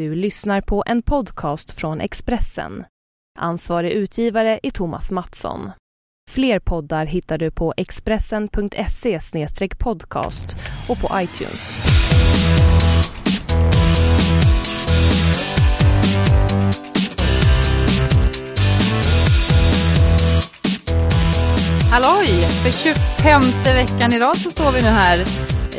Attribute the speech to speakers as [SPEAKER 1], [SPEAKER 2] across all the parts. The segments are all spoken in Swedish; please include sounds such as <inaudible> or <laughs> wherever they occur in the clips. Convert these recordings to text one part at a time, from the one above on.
[SPEAKER 1] Du lyssnar på en podcast från Expressen. Ansvarig utgivare är Thomas Mattsson. Fler poddar hittar du på expressen.se podcast och på iTunes.
[SPEAKER 2] Halloj! För 25 veckan i rad så står vi nu här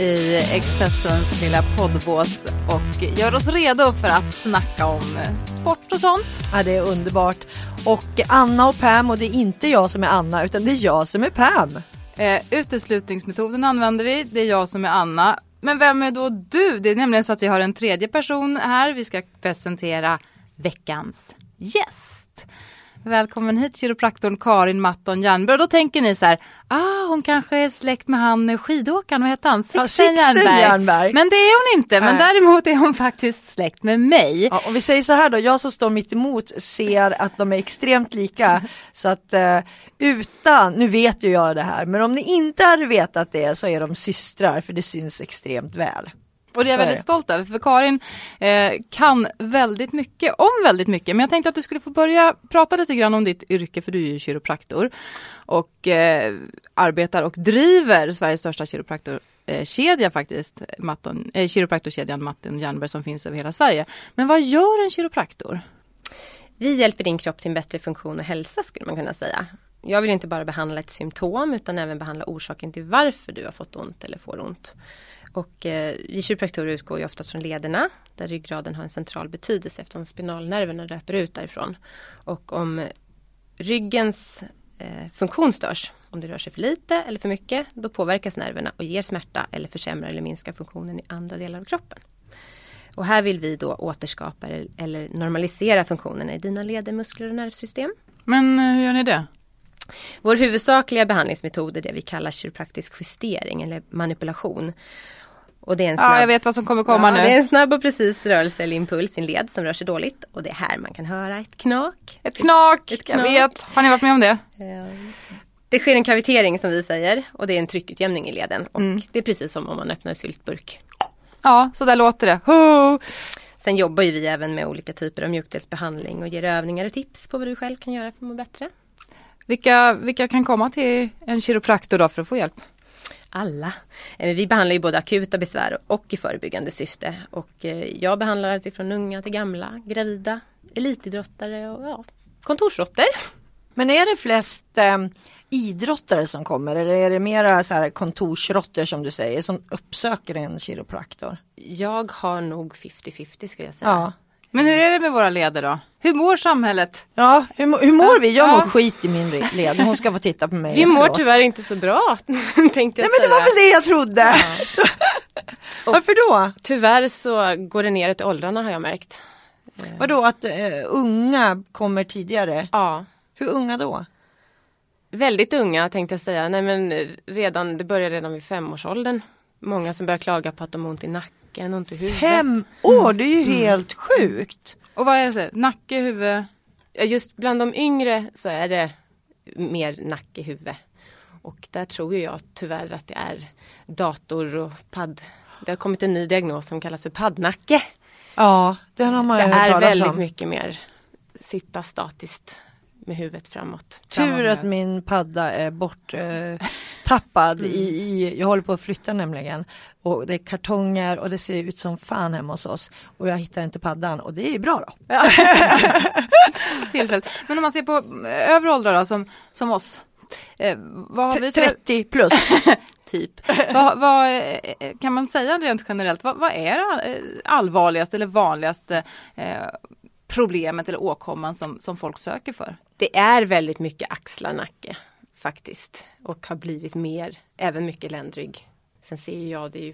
[SPEAKER 2] i Expressens lilla poddbås och gör oss redo för att snacka om sport och sånt.
[SPEAKER 3] Ja, det är underbart. Och Anna och Pam och det är inte jag som är Anna utan det är jag som är Pam.
[SPEAKER 2] Eh, uteslutningsmetoden använder vi, det är jag som är Anna. Men vem är då du? Det är nämligen så att vi har en tredje person här. Vi ska presentera veckans gäst. Välkommen hit kiropraktorn Karin Matton Jernberg. Och då tänker ni så här, ah hon kanske är släkt med han skidåkaren, vad heter han? Sixten,
[SPEAKER 3] Ja, Sixten
[SPEAKER 2] Jernberg.
[SPEAKER 3] Jernberg.
[SPEAKER 2] Men det är hon inte, men
[SPEAKER 3] Nej.
[SPEAKER 2] däremot är hon faktiskt släkt med mig.
[SPEAKER 3] Ja, om vi säger så här då, jag som står mitt emot ser att de är extremt lika. <laughs> Så att eh, utan, nu vet ju jag det här, men om ni inte hade vetat det så är de systrar för det syns extremt väl.
[SPEAKER 2] Och det är jag väldigt stolt över, för Karin eh, kan väldigt mycket om väldigt mycket. Men jag tänkte att du skulle få börja prata lite grann om ditt yrke, för du är ju kiropraktor. Och eh, arbetar och driver Sveriges största kiropraktorkedja faktiskt, Matton, eh, kiropraktorkedjan Matton Jernberg som finns över hela Sverige. Men vad gör en kiropraktor?
[SPEAKER 4] Vi hjälper din kropp till en bättre funktion och hälsa skulle man kunna säga. Jag vill inte bara behandla ett symptom utan även behandla orsaken till varför du har fått ont eller får ont. Och eh, vi kiropraktorer utgår ju oftast från lederna där ryggraden har en central betydelse eftersom spinalnerverna löper ut därifrån. Och om ryggens eh, funktion störs, om det rör sig för lite eller för mycket, då påverkas nerverna och ger smärta eller försämrar eller minskar funktionen i andra delar av kroppen. Och här vill vi då återskapa eller- normalisera funktionerna i dina leder, muskler och nervsystem.
[SPEAKER 2] Men eh, hur gör ni det?
[SPEAKER 4] Vår huvudsakliga behandlingsmetod är det vi kallar kiropraktisk justering eller manipulation. Och det är en snabb,
[SPEAKER 2] Ja, jag vet vad som kommer komma
[SPEAKER 4] Ja,
[SPEAKER 2] nu.
[SPEAKER 4] Det är en snabb och precis rörelse eller impuls i en led som rör sig dåligt. Och det är här man kan höra ett knak.
[SPEAKER 2] Ett knak,
[SPEAKER 4] Ett
[SPEAKER 2] jag
[SPEAKER 4] knak.
[SPEAKER 2] vet. Har ni varit med om det?
[SPEAKER 4] Eh, Det sker en kavitering som vi säger och det är en tryckutjämning i leden. Och
[SPEAKER 2] Mm.
[SPEAKER 4] det är precis som om man öppnar en syltburk.
[SPEAKER 2] Ja, så där låter det. Ho!
[SPEAKER 4] Sen jobbar ju vi även med olika typer av mjukdelsbehandling och ger övningar och tips på vad du själv kan göra för att må bättre.
[SPEAKER 2] Vilka, vilka kan komma till en kiropraktor då för att få hjälp?
[SPEAKER 4] Alla. Eh, Vi behandlar ju både akuta besvär och i förebyggande syfte. Och eh, jag behandlar alltifrån unga till gamla, gravida, elitidrottare och ja, kontorsråttor.
[SPEAKER 3] Men är det flest eh, idrottare som kommer eller är det mera så här kontorsråttor som du säger som uppsöker en kiropraktor?
[SPEAKER 4] Jag har nog 50-50 skulle jag säga.
[SPEAKER 3] Ja.
[SPEAKER 2] Men hur är det med våra leder då? Hur mår samhället?
[SPEAKER 3] Ja, hur, hur mår vi? Jag mår
[SPEAKER 2] Ja.
[SPEAKER 3] skit i min led. Hon ska få titta på mig
[SPEAKER 4] Vi mår
[SPEAKER 3] efteråt.
[SPEAKER 4] tyvärr inte så bra <laughs> tänkte jag
[SPEAKER 3] Nej men det var väl det jag trodde. <laughs> Så, varför då?
[SPEAKER 4] Tyvärr så går det neråt i åldrarna har jag märkt.
[SPEAKER 3] Vadå att eh, unga kommer tidigare?
[SPEAKER 4] Ja,
[SPEAKER 3] Hur unga då?
[SPEAKER 4] väldigt unga tänkte jag säga. Nej men redan, det börjar redan vid femårsåldern. Många som börjar klaga på att de har ont i nacken, ont i huvudet.
[SPEAKER 3] Fem år, det är ju helt sjukt.
[SPEAKER 2] Och vad är det? Så? Nacke, huvud?
[SPEAKER 4] Ja, just bland de yngre så är det mer nacke, huvud. Och där tror jag tyvärr att det är dator och padd. Det har kommit en ny diagnos som kallas för paddnacke.
[SPEAKER 3] Ja, den har man
[SPEAKER 4] Det
[SPEAKER 3] ju hört
[SPEAKER 4] är väldigt
[SPEAKER 3] om.
[SPEAKER 4] mycket mer sitta statiskt med huvudet framåt.
[SPEAKER 3] Tur att min padda är bort eh, tappad <laughs> i, i, jag håller på att flytta nämligen. Och det är kartonger och det ser ut som fan hemma hos oss. Och jag hittar inte paddan och det är bra då. <laughs>
[SPEAKER 2] Tillfället. Men om man ser på eh, övre åldrar då, som, som oss. Eh, för
[SPEAKER 3] 30 plus. <laughs>
[SPEAKER 2] typ? vad, vad, eh, kan man säga rent generellt, vad, vad är det eh, allvarligaste eller vanligaste eh, problemet eller åkomman som, som folk söker för?
[SPEAKER 4] Det är väldigt mycket axlar, nacke faktiskt. Och har blivit mer, även mycket ländrygg. Sen ser jag det är ju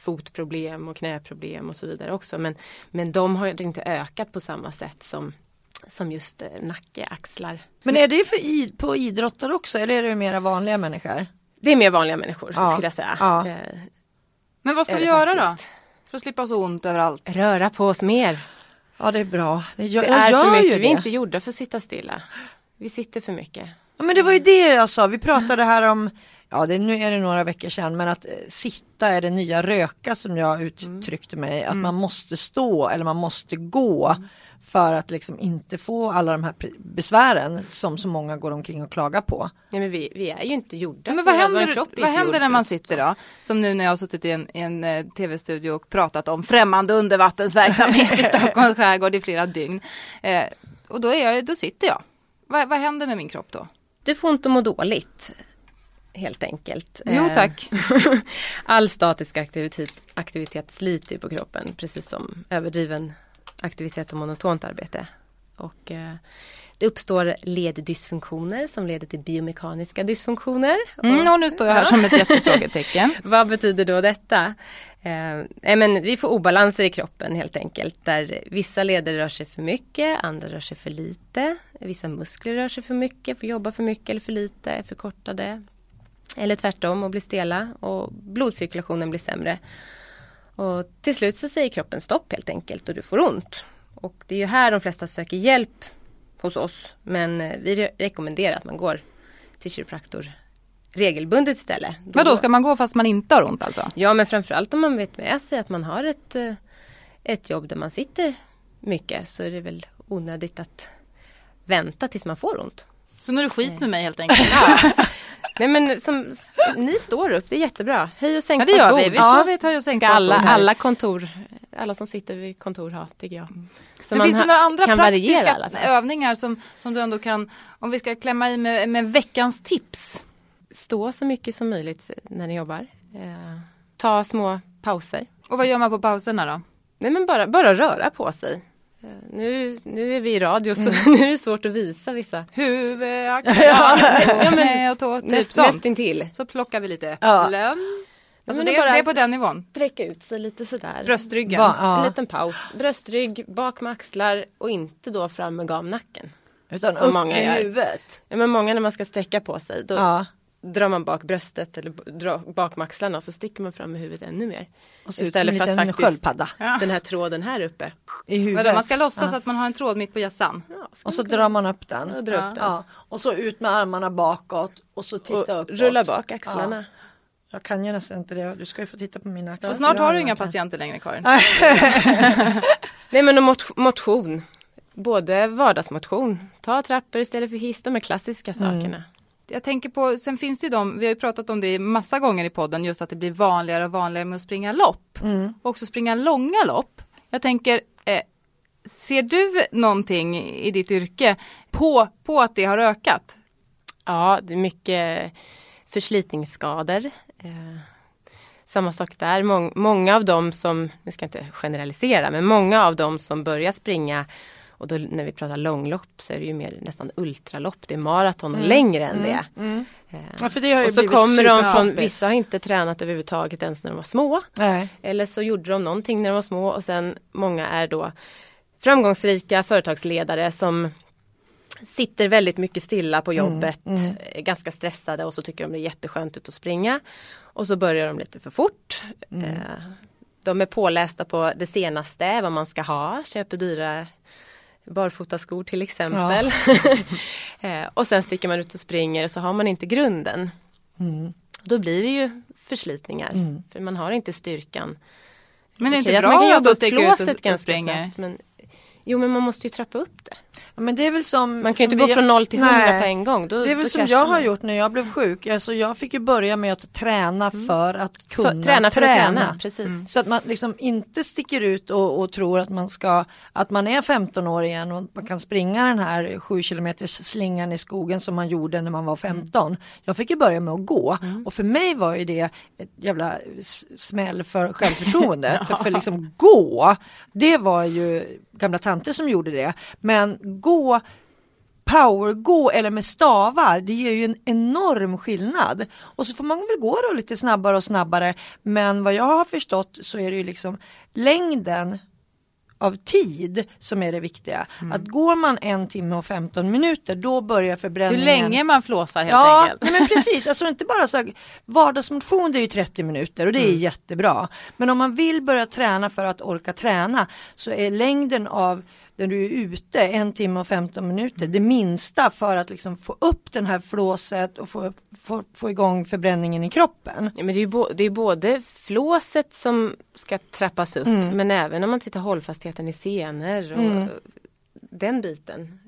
[SPEAKER 4] fotproblem och knäproblem och så vidare också. Men, men de har inte ökat på samma sätt som, som just eh, nacke, axlar.
[SPEAKER 3] Men är det för i, på idrottare också eller är det mera vanliga människor?
[SPEAKER 4] Det är mer vanliga människor
[SPEAKER 3] Ja,
[SPEAKER 4] skulle jag säga.
[SPEAKER 3] ja.
[SPEAKER 4] Eh,
[SPEAKER 2] Men vad ska vi göra då?
[SPEAKER 4] faktiskt.
[SPEAKER 2] För att slippa så ont överallt.
[SPEAKER 4] Röra på oss mer.
[SPEAKER 3] Ja det är bra. Det, jag,
[SPEAKER 4] Det
[SPEAKER 3] jag
[SPEAKER 4] är
[SPEAKER 3] gör
[SPEAKER 4] för mycket. Vi är inte gjorda för att sitta stilla. Vi sitter för mycket.
[SPEAKER 3] Ja, men det var ju det jag sa, vi pratade här om ja det, nu är det några veckor sedan, men att eh, sitta är det nya röka som jag uttryckte mig. Att man måste stå eller man måste gå för att liksom inte få alla de här besvären som så många går omkring och klagar på.
[SPEAKER 4] Nej, men vi, vi är ju inte gjorda
[SPEAKER 2] Men
[SPEAKER 4] för
[SPEAKER 2] vad händer, vad
[SPEAKER 4] inte
[SPEAKER 2] händer när man sitter då? Som nu när jag har suttit i en, i en eh, tv-studio och pratat om främmande undervattensverksamhet i <laughs> Stockholms skärgård i flera dygn. Eh, och då, är jag, då sitter jag. Vad, vad händer med min kropp då?
[SPEAKER 4] Du får inte må dåligt. Helt enkelt.
[SPEAKER 2] Jo
[SPEAKER 4] Eh,
[SPEAKER 2] tack. <laughs>
[SPEAKER 4] All statisk aktivitet, aktivitet sliter ju på kroppen precis som överdriven aktivitet och monotont arbete. Och eh, det uppstår leddysfunktioner som leder till biomekaniska dysfunktioner.
[SPEAKER 2] Mm, och nu står jag här som ett <laughs> jättefrågetecken.
[SPEAKER 4] Vad betyder då detta? Eh, men vi får obalanser i kroppen helt enkelt. Där vissa leder rör sig för mycket, andra rör sig för lite. Vissa muskler rör sig för mycket, får jobba för mycket eller för lite, är förkortade. Eller tvärtom och blir stela och blodcirkulationen blir sämre. Och till slut så säger kroppen stopp helt enkelt och du får ont. Och det är ju här de flesta söker hjälp hos oss. Men eh, vi re- rekommenderar att man går till kiropraktor regelbundet istället.
[SPEAKER 2] Men då ska man gå fast man inte har ont alltså?
[SPEAKER 4] Ja men framförallt om man vet med sig att man har ett, eh, ett jobb där man sitter mycket så är det väl onödigt att vänta tills man får ont.
[SPEAKER 2] Så nu är det skit med mig helt enkelt? <laughs>
[SPEAKER 4] Nej men som, ni står upp, det är jättebra. Höj och sänk
[SPEAKER 2] Ja det gör vi, vi står vid ett höj och sänk
[SPEAKER 4] alla, alla kontor, alla som sitter vid kontor ha tycker jag. Så
[SPEAKER 2] Men finns det några andra
[SPEAKER 4] variera
[SPEAKER 2] praktiska
[SPEAKER 4] fall.
[SPEAKER 2] övningar som, som du ändå kan, om vi ska klämma i med, med veckans tips?
[SPEAKER 4] Stå så mycket som möjligt när ni jobbar. Eh, ta små pauser.
[SPEAKER 2] Och vad gör man på pauserna då?
[SPEAKER 4] Nej men bara, bara röra på sig. Eh, nu, nu är vi i radio så
[SPEAKER 2] Mm. <laughs>
[SPEAKER 4] nu är det svårt att visa vissa.
[SPEAKER 2] Huvud, axlar, ja, knä och tå, typ
[SPEAKER 4] Näst,
[SPEAKER 2] sånt.
[SPEAKER 4] nästintill.
[SPEAKER 2] Så plockar vi lite
[SPEAKER 3] Ja.
[SPEAKER 2] plöm. Alltså
[SPEAKER 4] men
[SPEAKER 2] det,
[SPEAKER 4] det är
[SPEAKER 2] det,
[SPEAKER 4] bara-
[SPEAKER 2] är på den nivån.
[SPEAKER 4] Sträcka ut sig lite sådär.
[SPEAKER 2] Bröstryggen.
[SPEAKER 3] Va, ja.
[SPEAKER 4] En liten paus. Bröstrygg, bak med axlar och inte då fram med gamnacken.
[SPEAKER 3] Utan
[SPEAKER 4] Som
[SPEAKER 3] upp
[SPEAKER 4] många gör.
[SPEAKER 3] huvudet.
[SPEAKER 4] Ja, men många när man ska sträcka på sig då
[SPEAKER 3] Ja.
[SPEAKER 4] Drar man bak bröstet eller drar bak med axlarna och så sticker man fram med huvudet ännu mer.
[SPEAKER 3] Och ser ut som en liten sköldpadda
[SPEAKER 2] Ja.
[SPEAKER 4] den här tråden här uppe.
[SPEAKER 3] i huvudet.
[SPEAKER 2] Vadå, man ska låtsas
[SPEAKER 3] Ja.
[SPEAKER 2] att man har en tråd mitt på hjässan.
[SPEAKER 4] Ja,
[SPEAKER 3] Och så drar man upp den.
[SPEAKER 4] kunna dra upp den.
[SPEAKER 3] Ja. Och så ut med armarna bakåt och så titta
[SPEAKER 4] Och
[SPEAKER 3] uppåt.
[SPEAKER 4] rulla bak axlarna.
[SPEAKER 3] Jag kan ju nästan inte det. Du ska ju få titta på mina axlar.
[SPEAKER 2] Så snart har du inga patienter längre Karin. <laughs>
[SPEAKER 4] Nej men och mot- motion. Både vardagsmotion. Ta trappor istället för hiss. De här klassiska sakerna.
[SPEAKER 2] Jag tänker på, sen finns det ju de, vi har ju pratat om det massa gånger i podden, just att det blir vanligare och vanligare med att springa lopp.
[SPEAKER 3] Mm.
[SPEAKER 2] Och också springa långa lopp. Jag tänker, eh, ser du någonting i ditt yrke på, på att det har ökat?
[SPEAKER 4] Ja, det är mycket förslitningsskador. Eh, samma sak där. Mång, många av dem som, nu ska jag inte generalisera, men många av dem som börjar springa och då när vi pratar långlopp så är det ju mer nästan ultralopp. Det är maraton och längre än det.
[SPEAKER 3] Mm.
[SPEAKER 4] Eh,
[SPEAKER 3] Ja, det
[SPEAKER 4] och så kommer de från, vissa har inte tränat överhuvudtaget ens när de var små.
[SPEAKER 3] Nej.
[SPEAKER 4] Eller så gjorde de någonting när de var små och sen många är då framgångsrika företagsledare som sitter väldigt mycket stilla på jobbet, är ganska stressade och så tycker de det är jätteskönt ut att springa. Och så börjar de lite för fort. Eh, De är pålästa på det senaste, vad man ska ha, köper dyra barfotaskor till exempel. <laughs> Eh, och sen sticker man ut och springer och så har man inte grunden.
[SPEAKER 3] Mm.
[SPEAKER 4] Då blir det ju förslitningar, för man har inte styrkan.
[SPEAKER 2] Men det är
[SPEAKER 4] Okej,
[SPEAKER 2] inte
[SPEAKER 4] att man
[SPEAKER 2] bra
[SPEAKER 4] kan jobba
[SPEAKER 2] då
[SPEAKER 4] upp
[SPEAKER 2] sticka ut och,
[SPEAKER 4] flåset
[SPEAKER 2] och
[SPEAKER 4] ganska
[SPEAKER 2] springa?
[SPEAKER 4] snabbt, men Jo men man måste ju trappa upp det.
[SPEAKER 3] Ja, men det är väl som
[SPEAKER 4] Man kan ju inte gå
[SPEAKER 3] vi-
[SPEAKER 4] från noll till hundra på en gång. Då,
[SPEAKER 3] Det är väl som jag har
[SPEAKER 4] man.
[SPEAKER 3] gjort när jag blev sjuk. Alltså jag fick ju börja med att träna för att kunna
[SPEAKER 4] Mm. För, träna för att träna, precis.
[SPEAKER 3] Så att man liksom inte sticker ut och, och tror att man ska, att man är 15 år igen och man kan springa den här 7 kilometers slingan i skogen som man gjorde när man var 15. Jag fick ju börja med att gå och för mig var ju det ett jävla smäll för självförtroendet. <laughs> för, för liksom gå, det var ju gamla tanter som gjorde det. Men gå powergå eller med stavar, det ger ju en enorm skillnad. Och så får man väl gå då lite snabbare och snabbare. Men vad jag har förstått så är det ju liksom längden av tid som är det viktiga.
[SPEAKER 2] Mm.
[SPEAKER 3] Att går man en timme och 15 minuter då börjar
[SPEAKER 2] Hur
[SPEAKER 3] förbränningen.
[SPEAKER 2] länge man flåsar helt
[SPEAKER 3] Ja,
[SPEAKER 2] enkelt.
[SPEAKER 3] nej men precis. Alltså inte bara så vardagsmotion det är ju 30 minuter och det är
[SPEAKER 2] Mm.
[SPEAKER 3] jättebra. Men om man vill börja träna för att orka träna så är längden av när du är ute en timme och 15 minuter det minsta för att liksom få upp den här flåset och få, få, få igång förbränningen i kroppen.
[SPEAKER 4] Ja, men det är ju bo- det är både flåset som ska trappas upp
[SPEAKER 3] Mm.
[SPEAKER 4] men även om man tittar hållfastheten i senor och
[SPEAKER 3] Mm.
[SPEAKER 4] den biten.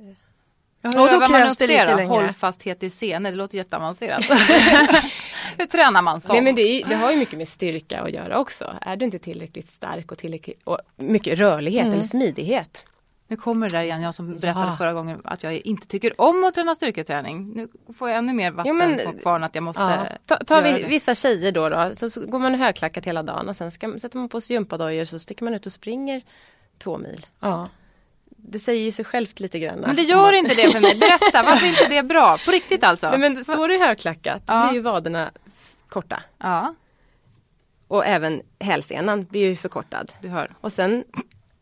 [SPEAKER 2] Ja,
[SPEAKER 3] Och
[SPEAKER 2] hur
[SPEAKER 3] då krävs det lite längre.
[SPEAKER 2] Hållfasthet i scener, det låter jätteavancerat. <laughs> <laughs> hur tränar man sånt?
[SPEAKER 4] Nej, men det, är, det har ju mycket med styrka att göra också. Är du inte tillräckligt stark och tillräckligt och mycket rörlighet
[SPEAKER 3] Mm.
[SPEAKER 4] eller smidighet.
[SPEAKER 2] Nu kommer det där igen, jag som berättade
[SPEAKER 4] Ja.
[SPEAKER 2] förra gången att jag inte tycker om att träna styrketräning. Nu får jag ännu mer vatten
[SPEAKER 4] Ja, men-
[SPEAKER 2] på kvarn att jag måste
[SPEAKER 3] Ja.
[SPEAKER 4] Ta,
[SPEAKER 2] göra
[SPEAKER 4] vi vissa tjejer då, då så, så går man högklackat hela dagen och sen ska, sätter man på sig gympadojor så sticker man ut och springer två mil.
[SPEAKER 3] Ja.
[SPEAKER 4] Det säger ju sig självt lite grann.
[SPEAKER 2] Men det gör inte det för mig. Berätta, <laughs> varför är inte det bra? På riktigt alltså?
[SPEAKER 4] Nej, men står du högklackat
[SPEAKER 2] Ja.
[SPEAKER 4] blir ju vaderna korta.
[SPEAKER 2] Ja,
[SPEAKER 4] Och även hälsenan blir ju förkortad.
[SPEAKER 2] du hör.
[SPEAKER 4] Och sen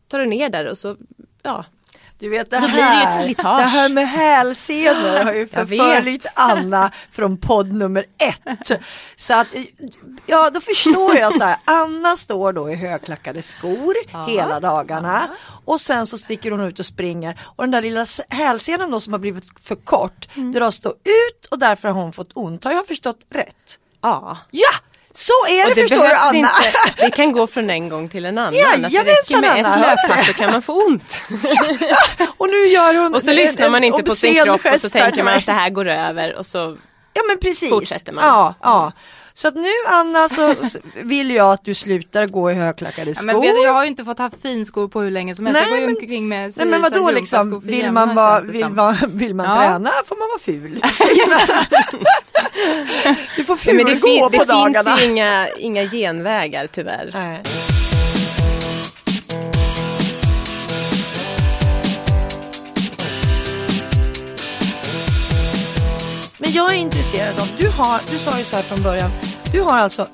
[SPEAKER 4] tar du ner där och så, ja.
[SPEAKER 3] Du vet det
[SPEAKER 4] Då blir det ju
[SPEAKER 3] här,
[SPEAKER 4] ett slitage.
[SPEAKER 3] det här med hälsenor har ju <laughs> förföljt Anna från podd nummer ett. Så att, ja då förstår jag så här, Anna står då i högklackade skor hela dagarna och sen så sticker hon ut och springer och den där lilla hälsenan då som har blivit för kort dras då ut och därför har hon fått ont. Har jag förstått rätt?
[SPEAKER 4] ja.
[SPEAKER 3] Ja! Så är
[SPEAKER 4] Och
[SPEAKER 3] det, förstår du Anna!
[SPEAKER 4] Inte, <laughs> det kan gå från en gång till en annan. att det räcker med ett
[SPEAKER 3] Anna, hör
[SPEAKER 4] löppass så kan man få ont. <laughs>
[SPEAKER 3] Och nu gör hon
[SPEAKER 4] Och så
[SPEAKER 3] en-
[SPEAKER 4] lyssnar man inte på sin kropp och så tänker man att det här går över och så
[SPEAKER 3] Ja men precis.
[SPEAKER 4] Fortsätter man.
[SPEAKER 3] Ja, ja. Så att nu Anna så vill jag att du slutar gå i högklackade
[SPEAKER 2] Ja,
[SPEAKER 3] skor.
[SPEAKER 2] men vet du, jag har ju inte fått ha finskor på hur länge som helst.
[SPEAKER 3] Nej,
[SPEAKER 2] jag går ju
[SPEAKER 3] men-
[SPEAKER 2] omkring med
[SPEAKER 3] Nej men vadå liksom, vill man, vara,
[SPEAKER 2] det
[SPEAKER 3] vill, man, vill man
[SPEAKER 2] Ja.
[SPEAKER 3] träna får man vara ful. <laughs> du får
[SPEAKER 4] Nej, men det, fin-
[SPEAKER 3] på
[SPEAKER 4] det
[SPEAKER 3] dagarna.
[SPEAKER 4] finns ju inga, inga genvägar tyvärr.
[SPEAKER 3] Nej. Men jag är intresserad av, du, har, du sa ju så här från början, du har alltså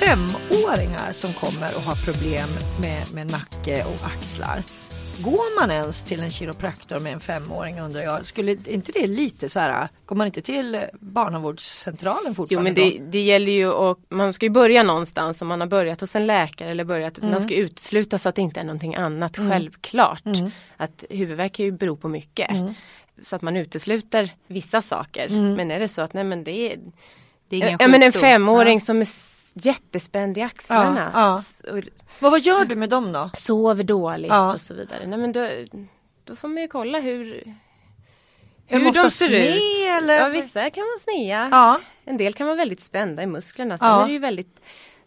[SPEAKER 3] femåringar som kommer och har problem med, med nacke och axlar. Går man ens till en kiropraktor med en femåring undrar jag? Skulle inte det lite så här, går man inte till barnavårdscentralen
[SPEAKER 4] Jo
[SPEAKER 3] fortfarande?
[SPEAKER 4] men det, det gäller ju att man ska ju börja någonstans om man har börjat hos en läkare eller börjat,
[SPEAKER 3] Mm.
[SPEAKER 4] man ska utesluta så att det inte är någonting annat självklart. Att huvudvärk kan ju bero på mycket.
[SPEAKER 3] Mm.
[SPEAKER 4] Så att man utesluter vissa saker. Men är det så att nej men det är Ja men en femåring som är jättespänd i axlarna.
[SPEAKER 3] Ja, ja.
[SPEAKER 4] Och
[SPEAKER 3] Vad, vad gör du med dem då?
[SPEAKER 4] sover dåligt
[SPEAKER 3] Ja.
[SPEAKER 4] och så vidare. Nej men då, då får man ju kolla hur,
[SPEAKER 3] de
[SPEAKER 4] hur
[SPEAKER 3] ofta
[SPEAKER 4] de ser
[SPEAKER 3] sned,
[SPEAKER 4] ut.
[SPEAKER 3] eller?
[SPEAKER 4] Ja vissa kan vara snea.
[SPEAKER 3] Ja.
[SPEAKER 4] En del kan vara väldigt spända i musklerna. Sen
[SPEAKER 3] Ja.
[SPEAKER 4] är det ju väldigt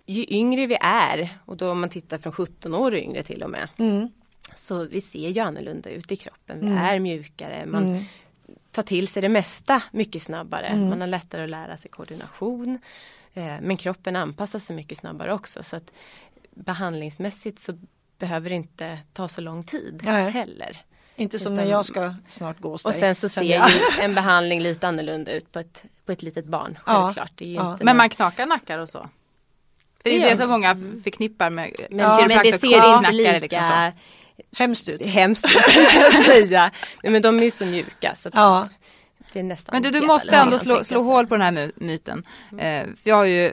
[SPEAKER 4] Ju yngre vi är och då om man tittar från 17 år och yngre till och med.
[SPEAKER 3] Mm.
[SPEAKER 4] Så vi ser ju annorlunda ut i kroppen. Vi är mjukare. Man tar till sig det mesta mycket snabbare. Man har lättare att lära sig koordination. Eh, men kroppen anpassar sig mycket snabbare också. Så att behandlingsmässigt så behöver det inte ta så lång tid
[SPEAKER 3] Nej.
[SPEAKER 4] heller.
[SPEAKER 3] Inte som
[SPEAKER 4] Utan-
[SPEAKER 3] när jag ska snart gå hos
[SPEAKER 4] Och
[SPEAKER 3] dig,
[SPEAKER 4] sen så ser
[SPEAKER 3] jag.
[SPEAKER 4] ju en behandling lite annorlunda ut på ett, på ett litet barn.
[SPEAKER 3] Ja.
[SPEAKER 4] Självklart. Det är ju
[SPEAKER 3] Ja.
[SPEAKER 4] inte
[SPEAKER 2] Men man knakar nackar och så? För det är det som många förknippar med med
[SPEAKER 4] men det ser inte
[SPEAKER 2] Knackar
[SPEAKER 4] lika
[SPEAKER 2] liksom så.
[SPEAKER 3] Hemskt ut.
[SPEAKER 4] hemskt ut kan jag <laughs> säga. Nej, men de är ju så mjuka så att
[SPEAKER 3] Ja.
[SPEAKER 4] det är nästan
[SPEAKER 2] Men du, du måste ändå slå, slå hål på den här my- myten. Eh, för jag har ju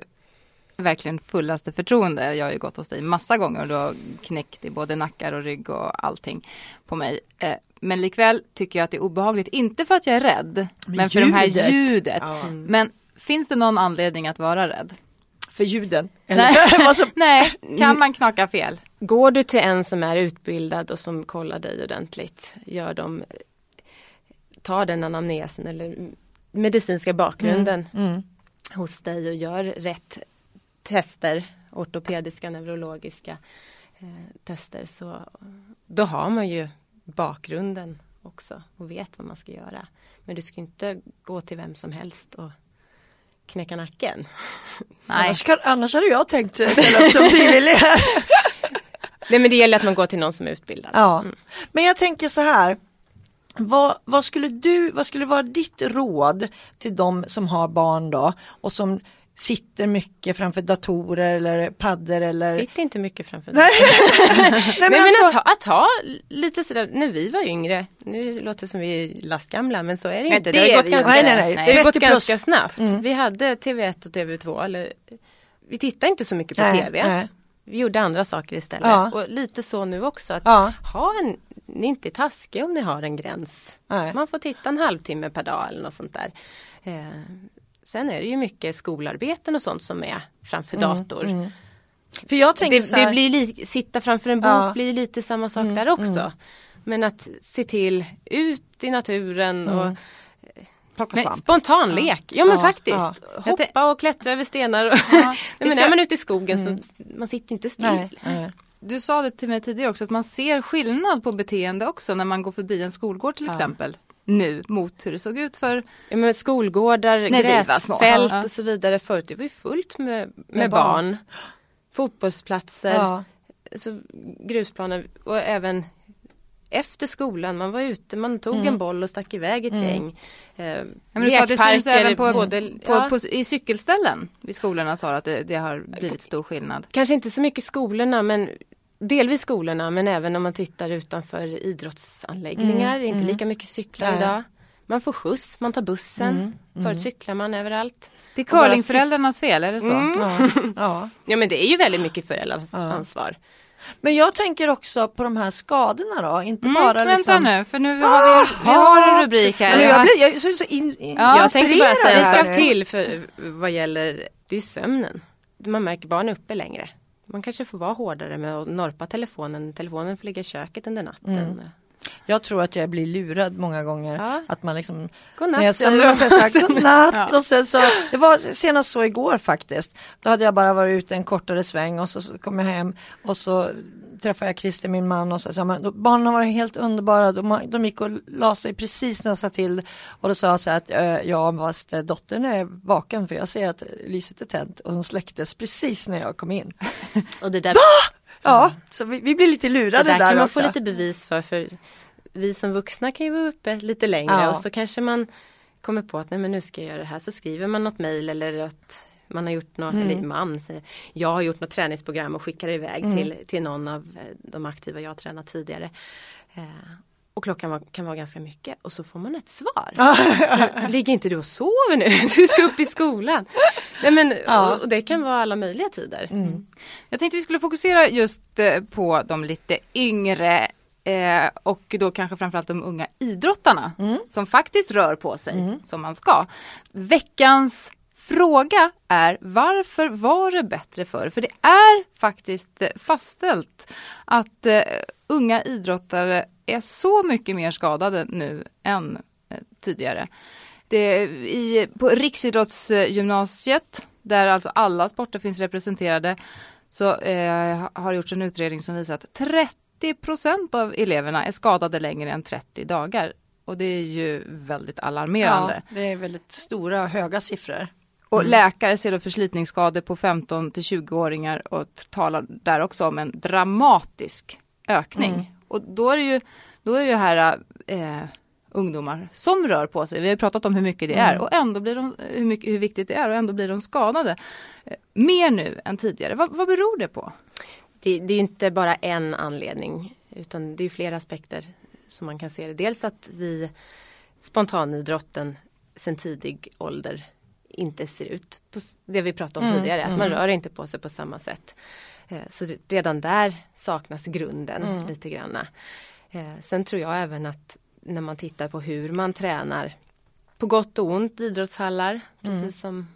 [SPEAKER 2] verkligen fullaste förtroende. Jag har ju gått hos dig massa gånger och du har knäckt i både nackar och rygg och allting på mig. Eh, men likväl tycker jag att det är obehagligt, inte för att jag är rädd, men, för det här
[SPEAKER 3] ljudet. Ja.
[SPEAKER 2] Men finns det någon anledning att vara rädd?
[SPEAKER 3] För ljuden.
[SPEAKER 2] Nej. <laughs> <laughs> Nej, kan man knaka fel?
[SPEAKER 4] Går du till en som är utbildad och som kollar dig ordentligt, gör dem, tar den anamnesen eller medicinska bakgrunden
[SPEAKER 3] Mm.
[SPEAKER 4] hos dig och gör rätt tester, ortopediska, neurologiska eh, tester, så då har man ju bakgrunden också och vet vad man ska göra. Men du ska inte gå till vem som helst och knäcka nacken.
[SPEAKER 2] Nej. <laughs>
[SPEAKER 3] Annars, kan, annars hade jag tänkt ställa upp som frivillig här. <laughs>
[SPEAKER 4] Nej men det gäller att man går till någon som är utbildad.
[SPEAKER 3] Ja.
[SPEAKER 4] Mm.
[SPEAKER 3] Men jag tänker så här. Vad, vad skulle du, vad skulle vara ditt råd till de som har barn då och som sitter mycket framför datorer eller paddor eller
[SPEAKER 4] Sitt inte mycket framför
[SPEAKER 3] Nej.
[SPEAKER 4] Nej, <laughs>
[SPEAKER 3] Nej,
[SPEAKER 4] men
[SPEAKER 3] alltså-
[SPEAKER 4] att, ha, att ha lite sådär, när vi var yngre, nu låter det som vi är lastgamla men så är det
[SPEAKER 2] Nej,
[SPEAKER 4] inte.
[SPEAKER 2] det
[SPEAKER 4] har
[SPEAKER 2] är
[SPEAKER 4] gått ganska,
[SPEAKER 3] Nej, nej, nej.
[SPEAKER 4] Det har
[SPEAKER 3] 30
[SPEAKER 4] gått
[SPEAKER 3] plus.
[SPEAKER 4] ganska snabbt.
[SPEAKER 3] Mm.
[SPEAKER 4] Vi hade TV1 och TV2 eller vi tittade inte så mycket på
[SPEAKER 3] Nej,
[SPEAKER 4] TV. Vi gjorde andra saker istället.
[SPEAKER 3] Ja.
[SPEAKER 4] Och lite så nu också. Att
[SPEAKER 3] Ja.
[SPEAKER 4] ha en, ni är inte taskiga om ni har en gräns.
[SPEAKER 3] Nej.
[SPEAKER 4] Man får titta en halvtimme per dag eller något sånt där. Eh, sen är det ju mycket skolarbeten och sånt som är framför dator.
[SPEAKER 3] För jag tänker
[SPEAKER 4] Det,
[SPEAKER 3] så här,
[SPEAKER 4] det blir li- sitta framför en bok
[SPEAKER 3] Ja.
[SPEAKER 4] blir lite samma sak där också. Men att se till ut i naturen och
[SPEAKER 3] plocka
[SPEAKER 2] Men
[SPEAKER 3] svamp.
[SPEAKER 4] spontan lek. Ja men
[SPEAKER 3] Ja,
[SPEAKER 4] faktiskt.
[SPEAKER 3] ja.
[SPEAKER 4] Hoppa och klättra över stenar. Och
[SPEAKER 2] Ja, <laughs>
[SPEAKER 4] Nej, men
[SPEAKER 2] ska-
[SPEAKER 4] är man ute i skogen så man sitter ju inte still.
[SPEAKER 3] Nej, nej.
[SPEAKER 2] Du sa det till mig tidigare också att man ser skillnad på beteende också när man går förbi en skolgård till
[SPEAKER 4] Ja.
[SPEAKER 2] exempel. Nu mot hur det såg ut för
[SPEAKER 4] Ja, men skolgårdar,
[SPEAKER 2] små.
[SPEAKER 4] gräsfält och så vidare. Förut det var ju fullt med, med,
[SPEAKER 3] Med barn.
[SPEAKER 4] barn. Fotbollsplatser,
[SPEAKER 3] Ja.
[SPEAKER 4] så grusplaner och även efter skolan, man var ute, man tog
[SPEAKER 3] Mm.
[SPEAKER 4] en boll och stack iväg ett gäng. Eh,
[SPEAKER 2] Ja, men du sa att det syns även på,
[SPEAKER 4] både,
[SPEAKER 2] på,
[SPEAKER 4] ja,
[SPEAKER 2] på, i cykelställen vid skolorna sa du att det, det har blivit stor skillnad.
[SPEAKER 4] Kanske inte så mycket skolorna men delvis skolorna men även om man tittar utanför idrottsanläggningar.
[SPEAKER 3] Mm,
[SPEAKER 4] inte
[SPEAKER 3] mm.
[SPEAKER 4] lika mycket cyklar
[SPEAKER 3] Nej.
[SPEAKER 4] idag. Man får skjuts, man tar bussen.
[SPEAKER 3] Mm, mm.
[SPEAKER 4] Förut cyklar man överallt.
[SPEAKER 2] Det är curlingföräldrarnas fel, är det så?
[SPEAKER 4] Mm.
[SPEAKER 3] Ja, ja. <laughs>
[SPEAKER 4] Ja men det är ju väldigt mycket föräldrars
[SPEAKER 3] Ja.
[SPEAKER 4] ansvar.
[SPEAKER 3] Men jag tänker också på de här skadorna då, inte
[SPEAKER 2] Mm,
[SPEAKER 3] bara
[SPEAKER 2] vänta
[SPEAKER 3] liksom...
[SPEAKER 2] nu, för nu har vi, vi har en rubrik här.
[SPEAKER 3] Jag blir jag så, så in, in,
[SPEAKER 2] Ja,
[SPEAKER 4] jag tänkte bara säga sak
[SPEAKER 3] nu.
[SPEAKER 4] till för vad gäller det är sömnen. Man märker barn är uppe längre. Man kanske får vara hårdare med att norpa telefonen. Telefonen får ligga i köket under natten.
[SPEAKER 3] Mm. Jag tror att jag blir lurad många gånger.
[SPEAKER 4] Ja.
[SPEAKER 3] Att man liksom
[SPEAKER 4] Godnatt
[SPEAKER 3] När jag
[SPEAKER 4] man. <laughs>
[SPEAKER 2] Ja.
[SPEAKER 3] och sen så, det var senast så igår faktiskt. Då hade jag bara varit ute en kortare sväng och så, så kom jag hem och så träffade jag Christer, min man och så sa då- barnen varit helt underbara. De, de gick och la sig precis när jag sa till och då sa jag så här att eh, ja fast eh, dottern är vaken för jag ser att lyset är tänt och hon släcktes precis när jag kom in.
[SPEAKER 4] Och det där,
[SPEAKER 3] Ja, så vi, vi blir lite lurade
[SPEAKER 4] där
[SPEAKER 3] där,
[SPEAKER 4] kan man
[SPEAKER 3] också.
[SPEAKER 4] få lite bevis för. för vi som vuxna kan ju vara uppe lite längre
[SPEAKER 3] Ja.
[SPEAKER 4] och så kanske man kommer på att nej men nu ska jag göra det här. Så skriver man något mejl eller att man har gjort något,
[SPEAKER 3] Mm.
[SPEAKER 4] eller man jag har gjort något träningsprogram och skickar iväg
[SPEAKER 3] Mm.
[SPEAKER 4] till, till någon av eh, de aktiva jag tränat tidigare. Och klockan var, kan vara ganska mycket och så får man ett svar. <laughs> Ligger inte du och sover nu? <laughs> Du ska upp i skolan. Nej, men,
[SPEAKER 3] Ja.
[SPEAKER 4] och, och det kan vara alla möjliga tider.
[SPEAKER 3] Mm.
[SPEAKER 2] Jag tänkte vi skulle fokusera just eh, på de lite yngre eh, och då kanske framförallt de unga idrottarna
[SPEAKER 3] Mm.
[SPEAKER 2] som faktiskt rör på sig
[SPEAKER 3] Mm.
[SPEAKER 2] som man ska. Veckans fråga är varför var det bättre förr? För det är faktiskt eh, fastställt att eh, unga idrottare är så mycket mer skadade nu än eh, tidigare. Det, i, på Riksidrottsgymnasiet, där alltså alla sporter finns representerade, så eh, har gjorts en utredning som visar att 30 procent av eleverna är skadade längre än 30 dagar. Och det är ju väldigt alarmerande.
[SPEAKER 3] Ja, det är väldigt stora höga siffror.
[SPEAKER 2] Och läkare ser då förslitningsskador på 15 till 20-åringar och talar där också om en dramatisk ökning.
[SPEAKER 3] Mm.
[SPEAKER 2] Och då är det ju, då är det här eh, ungdomar som rör på sig. Vi har pratat om hur mycket det är
[SPEAKER 3] Mm.
[SPEAKER 2] och ändå blir de, hur, mycket, hur viktigt det är och ändå blir de skadade. Eh, mer nu än tidigare. Vad, vad beror det på?
[SPEAKER 4] Det, det är inte bara en anledning utan det är flera aspekter som man kan se det. Dels att vi spontanidrotten sen tidig ålder inte ser ut på det vi pratade om
[SPEAKER 3] Mm,
[SPEAKER 4] tidigare. Att man
[SPEAKER 3] mm.
[SPEAKER 4] rör inte på sig på samma sätt. Eh, Så redan där saknas grunden
[SPEAKER 3] Mm.
[SPEAKER 4] lite granna. Eh, Sen tror jag även att när man tittar på hur man tränar på gott och ont idrottshallar.
[SPEAKER 3] Mm.
[SPEAKER 4] Precis som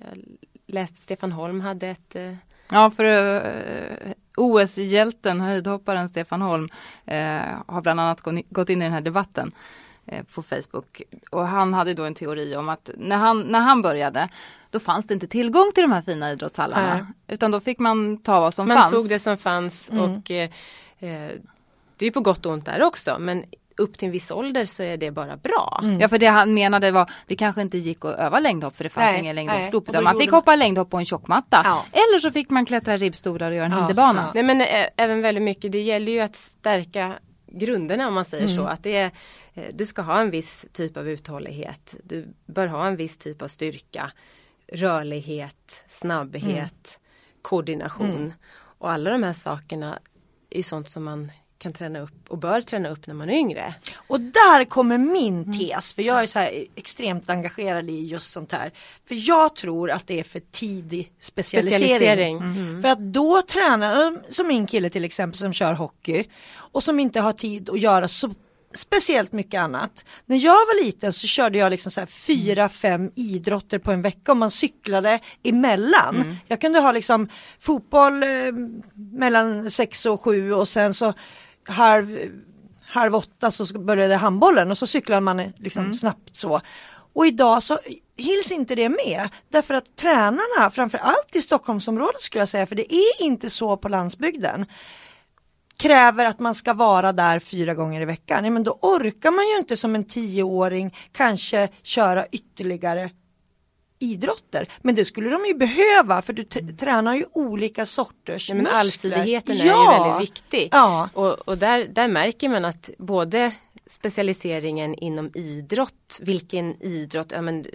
[SPEAKER 4] jag läste Stefan Holm hade ett eh,
[SPEAKER 2] Ja, för eh, OS-hjälten, höjdhopparen Stefan Holm, eh, har bland annat gå- gått in i den här debatten eh, på Facebook. Och han hade då en teori om att när han, när han började, då fanns det inte tillgång till de här fina idrottshallarna.
[SPEAKER 3] Nej.
[SPEAKER 2] Utan då fick man ta vad som
[SPEAKER 4] Man
[SPEAKER 2] fanns.
[SPEAKER 4] tog det som fanns
[SPEAKER 3] Mm.
[SPEAKER 4] och eh, eh, det är på gott och ont där också men upp till en viss ålder så är det bara bra.
[SPEAKER 3] Mm.
[SPEAKER 2] Ja för det han menade var det kanske inte gick att öva längdhopp för det fanns
[SPEAKER 3] Nej,
[SPEAKER 2] ingen
[SPEAKER 3] då
[SPEAKER 2] utan man fick
[SPEAKER 3] man-
[SPEAKER 2] hoppa längdhopp på en tjockmatta.
[SPEAKER 3] Ja.
[SPEAKER 2] Eller så fick man klättra ribbstolar och göra en
[SPEAKER 3] Ja,
[SPEAKER 2] hinderbana.
[SPEAKER 3] ja.
[SPEAKER 4] Nej men ä- även väldigt mycket, det gäller ju att stärka grunderna om man säger
[SPEAKER 3] Mm.
[SPEAKER 4] så. Att det är, eh, du ska ha en viss typ av uthållighet. Du bör ha en viss typ av styrka. Rörlighet, snabbhet, koordination. Och alla de här sakerna är sånt som man kan träna upp och bör träna upp när man är yngre.
[SPEAKER 3] Och där kommer min tes, för jag är så här extremt engagerad i just sånt här. För jag tror att det är för tidig specialisering.
[SPEAKER 4] Specialisering.
[SPEAKER 3] Mm. För att då tränar, som min kille till exempel som kör hockey och som inte har tid att göra så speciellt mycket annat. När jag var liten så körde jag liksom så här fyra, fem idrotter på en vecka och man cyklade emellan.
[SPEAKER 2] Mm.
[SPEAKER 3] Jag kunde ha liksom fotboll eh, mellan sex och sju och sen så halv, halv åtta så började handbollen och så cyklade man eh, liksom
[SPEAKER 2] Mm.
[SPEAKER 3] snabbt så. Och idag så hills inte det med därför att tränarna, framförallt i Stockholmsområdet skulle jag säga, för det är inte så på landsbygden kräver att man ska vara där fyra gånger i veckan. Ja, men då orkar man ju inte som en tioåring kanske köra ytterligare idrotter. Men det skulle de ju behöva för du tränar ju olika sorters
[SPEAKER 4] Ja, men
[SPEAKER 3] muskler.
[SPEAKER 4] allsidigheten är
[SPEAKER 3] Ja.
[SPEAKER 4] ju väldigt viktig.
[SPEAKER 3] Ja.
[SPEAKER 4] Och, och där, där märker man att både specialiseringen inom idrott, vilken idrott, ja, men,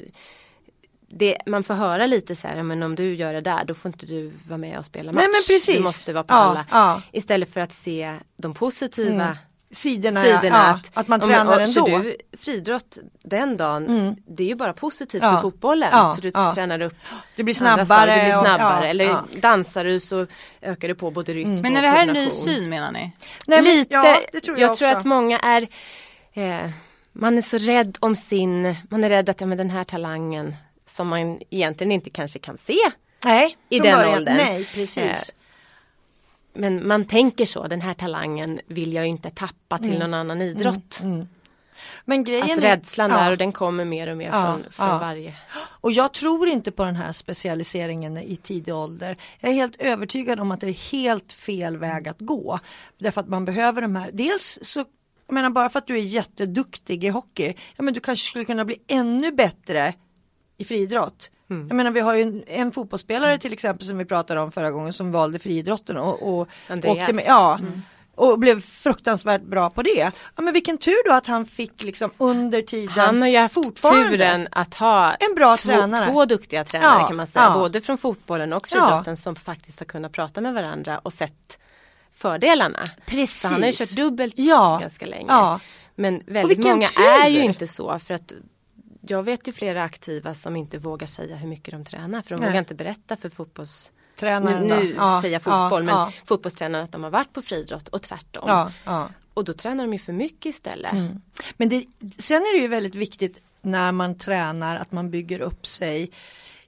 [SPEAKER 4] det, man får höra lite så här, men om du gör det där då får inte du vara med och spela match.
[SPEAKER 3] Nej, men precis.
[SPEAKER 4] Du måste vara på
[SPEAKER 3] Ja,
[SPEAKER 4] alla.
[SPEAKER 3] ja.
[SPEAKER 4] Istället för att se de positiva
[SPEAKER 3] Mm. Sidorna,
[SPEAKER 4] sidorna.
[SPEAKER 3] ja,
[SPEAKER 4] att,
[SPEAKER 3] att man
[SPEAKER 4] men,
[SPEAKER 3] tränar
[SPEAKER 4] och-
[SPEAKER 3] ändå.
[SPEAKER 4] Så du, friidrott den dagen,
[SPEAKER 3] Mm.
[SPEAKER 4] det är ju bara positivt
[SPEAKER 3] Ja.
[SPEAKER 4] för fotbollen.
[SPEAKER 3] Ja,
[SPEAKER 4] För du
[SPEAKER 3] ja.
[SPEAKER 4] tränar upp
[SPEAKER 3] Du blir snabbare.
[SPEAKER 4] saker, du blir
[SPEAKER 3] och-
[SPEAKER 4] snabbare.
[SPEAKER 3] ja,
[SPEAKER 4] Eller
[SPEAKER 3] ja.
[SPEAKER 4] dansar du så ökar du på både rytm
[SPEAKER 2] Men
[SPEAKER 4] och
[SPEAKER 2] är det här en ny syn menar ni?
[SPEAKER 3] Nej, men-
[SPEAKER 4] Lite,
[SPEAKER 3] ja, det tror jag,
[SPEAKER 4] jag tror att många är eh, Man är så rädd om sin Man är rädd att ja, men den här talangen Som man egentligen inte kanske kan se
[SPEAKER 3] Nej,
[SPEAKER 4] i den
[SPEAKER 3] början.
[SPEAKER 4] åldern.
[SPEAKER 3] Nej, precis.
[SPEAKER 4] Eh, Men man tänker så, den här talangen vill jag inte tappa till någon annan idrott.
[SPEAKER 3] Mm. Men grejen
[SPEAKER 4] Att
[SPEAKER 3] är-
[SPEAKER 4] rädslan
[SPEAKER 3] ja.
[SPEAKER 4] där och den kommer mer och mer
[SPEAKER 3] Ja,
[SPEAKER 4] från, från
[SPEAKER 3] ja.
[SPEAKER 4] varje.
[SPEAKER 3] Och jag tror inte på den här specialiseringen i tidig ålder. Jag är helt övertygad om att det är helt fel väg att gå. Därför att man behöver de här, dels så jag menar bara för att du är jätteduktig i hockey, ja men du kanske skulle kunna bli ännu bättre i friidrott.
[SPEAKER 4] Mm.
[SPEAKER 3] Jag menar vi har ju en, en fotbollsspelare till exempel som vi pratade om förra gången som valde friidrotten och, och åkte med, ja, och blev fruktansvärt bra på det. Ja men vilken tur då att han fick liksom under tiden
[SPEAKER 4] Han har ju haft turen att ha
[SPEAKER 3] en bra
[SPEAKER 4] två,
[SPEAKER 3] tränare.
[SPEAKER 4] två duktiga tränare
[SPEAKER 3] Ja,
[SPEAKER 4] kan man säga.
[SPEAKER 3] ja.
[SPEAKER 4] Både från fotbollen och friidrotten som faktiskt har kunnat prata med varandra och sett fördelarna.
[SPEAKER 3] Precis.
[SPEAKER 4] Så han har ju kört dubbelt ganska länge. Men väldigt många
[SPEAKER 3] tur!
[SPEAKER 4] är ju inte så för att jag vet ju flera aktiva som inte vågar säga hur mycket de tränar för de
[SPEAKER 3] Nej.
[SPEAKER 4] vågar inte berätta för fotbolls... Nu,
[SPEAKER 3] Tränaren
[SPEAKER 4] nu?
[SPEAKER 3] Ja,
[SPEAKER 4] säger jag fotboll
[SPEAKER 3] ja,
[SPEAKER 4] men
[SPEAKER 3] ja,
[SPEAKER 4] fotbollstränare att de har varit på friidrott och tvärtom.
[SPEAKER 3] ja, ja.
[SPEAKER 4] Och då tränar de ju för mycket istället.
[SPEAKER 3] Mm. Men det, sen är det ju väldigt viktigt när man tränar att man bygger upp sig.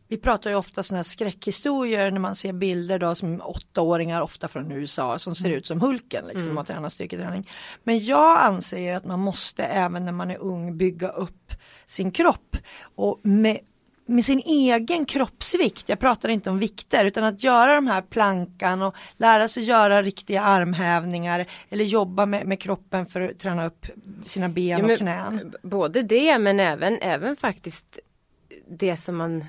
[SPEAKER 3] Vi pratar ju ofta sådana här skräckhistorier när man ser bilder då som åttaåringar ofta från USA som ser ut som Hulken liksom och tränar styrketräning. Men jag anser ju att man måste även när man är ung bygga upp sin kropp och med med sin egen kroppsvikt, jag pratar inte om vikter, utan att göra de här plankan och lära sig göra riktiga armhävningar eller jobba med, med kroppen för att träna upp sina ben
[SPEAKER 4] Ja,
[SPEAKER 3] och knän.
[SPEAKER 4] Både det men även, även faktiskt det som man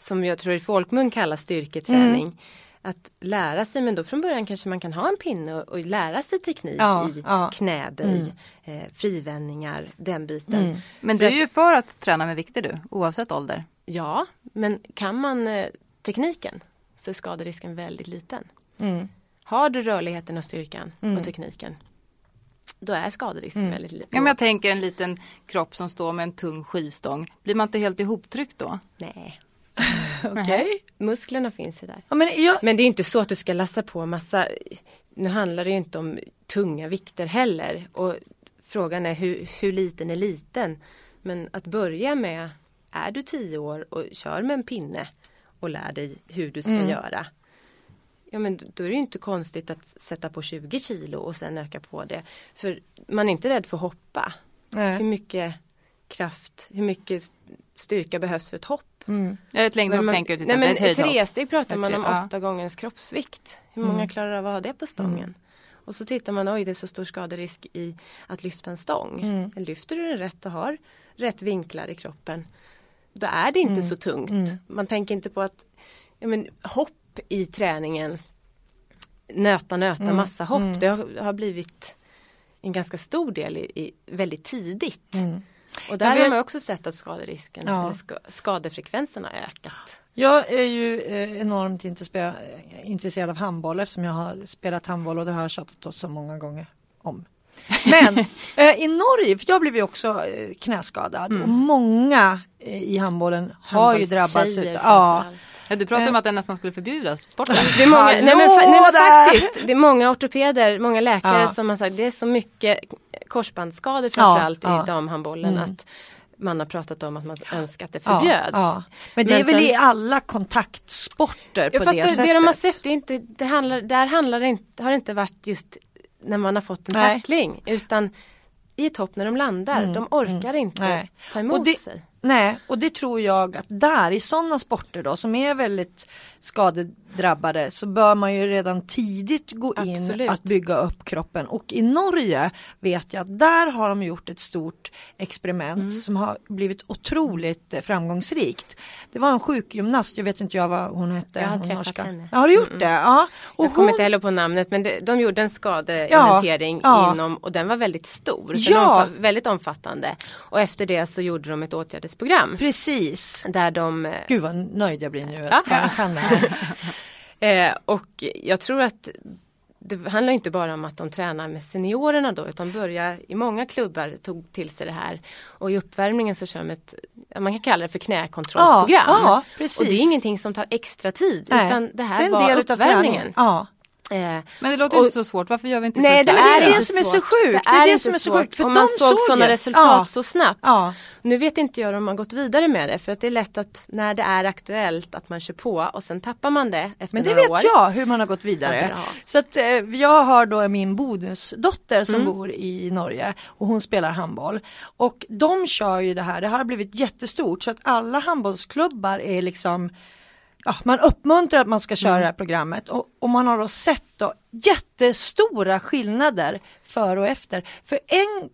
[SPEAKER 4] som jag tror i folkmun kallas styrketräning.
[SPEAKER 3] Mm.
[SPEAKER 4] Att lära sig, men då från början kanske man kan ha en pinne och, och lära sig teknik
[SPEAKER 3] Ja,
[SPEAKER 4] i
[SPEAKER 3] ja.
[SPEAKER 4] knäböj, eh, frivändningar, den biten.
[SPEAKER 3] Mm.
[SPEAKER 2] Men du är ju för att träna med vikter du, oavsett ålder.
[SPEAKER 4] Ja, men kan man eh, tekniken så är skaderisken väldigt liten.
[SPEAKER 3] Mm.
[SPEAKER 4] Har du rörligheten och styrkan
[SPEAKER 3] Mm.
[SPEAKER 4] och tekniken då är skaderisken
[SPEAKER 3] Mm.
[SPEAKER 4] väldigt liten.
[SPEAKER 2] Ja, men jag tänker en liten kropp som står med en tung skivstång. Blir man inte helt ihoptryckt då?
[SPEAKER 4] Nej,
[SPEAKER 3] Okej.
[SPEAKER 4] musklerna finns ju där.
[SPEAKER 3] Ja, men jag,
[SPEAKER 4] Men det är inte så att du ska lassa på massa Nu handlar det ju inte om tunga vikter heller och frågan är hur, hur liten är liten? Men att börja med Är du tio år och kör med en pinne och lär dig hur du ska
[SPEAKER 3] Mm.
[SPEAKER 4] göra Ja men då är det ju inte konstigt att sätta på 20 kilo och sen öka på det. För man är inte rädd för att hoppa. Hur
[SPEAKER 3] nej.
[SPEAKER 4] mycket kraft, hur mycket styrka behövs för ett hopp?
[SPEAKER 3] Mm.
[SPEAKER 2] Ett längdhopp
[SPEAKER 4] Men man-
[SPEAKER 2] tänker du till
[SPEAKER 4] Nej
[SPEAKER 2] exempel,
[SPEAKER 4] men
[SPEAKER 2] ett
[SPEAKER 4] tresteg pratar man om
[SPEAKER 2] ja.
[SPEAKER 4] åtta gångers kroppsvikt. Hur många
[SPEAKER 3] Mm.
[SPEAKER 4] klarar av att ha det på stången?
[SPEAKER 3] Mm.
[SPEAKER 4] Och så tittar man, oj det är så stor skaderisk i att lyfta en stång.
[SPEAKER 3] Mm.
[SPEAKER 4] Lyfter du den rätt och har rätt vinklar i kroppen då är det inte
[SPEAKER 3] Mm.
[SPEAKER 4] så tungt.
[SPEAKER 3] Mm.
[SPEAKER 4] Man tänker inte på att ja, men, hopp i träningen nöta, nöta,
[SPEAKER 3] Mm.
[SPEAKER 4] massa hopp.
[SPEAKER 3] Mm.
[SPEAKER 4] Det har, har blivit en ganska stor del i, i väldigt tidigt.
[SPEAKER 3] Mm.
[SPEAKER 4] Och där
[SPEAKER 3] vet-
[SPEAKER 4] har man också sett att skaderisken,
[SPEAKER 3] Ja.
[SPEAKER 4] skadefrekvensen har ökat.
[SPEAKER 3] Jag är ju eh, enormt intresserad, av handboll eftersom jag har spelat handboll och det har jag tjatat oss så många gånger om. <laughs> Men eh, i Norge, för jag blev ju också eh, knäskadad och många i handbollen har ju drabbats. Utav- Ja.
[SPEAKER 2] Ja, du pratade om att den nästan skulle förbjudas, sporten. <laughs>
[SPEAKER 4] Det är många, nej men, nej men faktiskt, det är många ortopeder, många läkare
[SPEAKER 3] Ja.
[SPEAKER 4] som har sagt det är så mycket korsbandsskador framförallt
[SPEAKER 3] ja.
[SPEAKER 4] i damhandbollen
[SPEAKER 3] Mm.
[SPEAKER 4] att man har pratat om att man önskar att det förbjöds.
[SPEAKER 3] ja. Men det
[SPEAKER 4] Men
[SPEAKER 3] är väl
[SPEAKER 4] sen-
[SPEAKER 3] i alla kontaktsporter
[SPEAKER 4] Ja,
[SPEAKER 3] på
[SPEAKER 4] fast
[SPEAKER 3] det,
[SPEAKER 4] det,
[SPEAKER 3] sättet.
[SPEAKER 4] det de har sett, det är inte, det handlar, där handlar det inte, har det inte varit just när man har fått en
[SPEAKER 3] Nej.
[SPEAKER 4] tackling utan i ett hopp när de landar.
[SPEAKER 3] Mm,
[SPEAKER 4] de orkar inte
[SPEAKER 3] Nej.
[SPEAKER 4] ta emot
[SPEAKER 3] Och det-
[SPEAKER 4] sig.
[SPEAKER 3] Nej, och det tror jag att där i sådana sporter då som är väldigt skadedrabbade så bör man ju redan tidigt gå in
[SPEAKER 4] Absolut.
[SPEAKER 3] att bygga upp kroppen. Och i Norge vet jag att där har de gjort ett stort experiment
[SPEAKER 4] Mm.
[SPEAKER 3] som har blivit otroligt eh, framgångsrikt. Det var en sjukgymnast, jag vet inte jag vad hon hette.
[SPEAKER 4] Jag har
[SPEAKER 3] hon
[SPEAKER 4] träffat
[SPEAKER 3] norska.
[SPEAKER 4] henne.
[SPEAKER 3] Ja, har du gjort
[SPEAKER 4] Mm,
[SPEAKER 3] det? Ja. Och
[SPEAKER 4] Jag kommer
[SPEAKER 3] hon-
[SPEAKER 4] inte heller på namnet men det, de gjorde en skadeinventering
[SPEAKER 3] Ja, ja.
[SPEAKER 4] inom och den var väldigt stor.
[SPEAKER 3] Ja.
[SPEAKER 4] var väldigt omfattande. Och efter det så gjorde de ett åtgärdsprogram.
[SPEAKER 3] Precis.
[SPEAKER 4] Där de eh,
[SPEAKER 3] Gud vad nöjd jag blir nu
[SPEAKER 4] Ja.
[SPEAKER 3] att jag kan det här. <laughs>
[SPEAKER 4] Eh, och jag tror att det handlar inte bara om att de tränar med seniorerna då utan börjar i många klubbar tog till sig det här. Och i uppvärmningen så kör de ett, man kan kalla det för knäkontrollsprogram.
[SPEAKER 3] Ja, ja.
[SPEAKER 4] Och det är ingenting som tar extra tid
[SPEAKER 3] Nej,
[SPEAKER 4] utan det här
[SPEAKER 3] det är en
[SPEAKER 4] var uppvärmningen.
[SPEAKER 3] träningen. Ja.
[SPEAKER 4] Eh,
[SPEAKER 2] Men det låter
[SPEAKER 4] Och-
[SPEAKER 2] inte så svårt, varför gör vi inte
[SPEAKER 4] Nej,
[SPEAKER 2] så
[SPEAKER 4] det
[SPEAKER 2] istället?
[SPEAKER 3] är
[SPEAKER 4] är
[SPEAKER 3] det som är så sjukt. Det är det som är så sjukt, för
[SPEAKER 4] och
[SPEAKER 3] de
[SPEAKER 4] man såg sådana resultat
[SPEAKER 3] Ja.
[SPEAKER 4] så snabbt.
[SPEAKER 3] Ja.
[SPEAKER 4] Nu vet inte jag om man gått vidare med det för att det är lätt att när det är aktuellt att man kör på och sen tappar man det efter
[SPEAKER 3] Men det
[SPEAKER 4] några
[SPEAKER 3] vet
[SPEAKER 4] år.
[SPEAKER 3] jag hur man har gått
[SPEAKER 4] Ja,
[SPEAKER 3] vidare.
[SPEAKER 4] bra.
[SPEAKER 3] så att eh, jag har då min bonusdotter som
[SPEAKER 4] Mm.
[SPEAKER 3] bor i Norge och hon spelar handboll. Och de kör ju det här, det här har blivit jättestort så att alla handbollsklubbar är liksom Ja, man uppmuntrar att man ska köra det här programmet och, och man har då sett då jättestora skillnader före och efter. För en,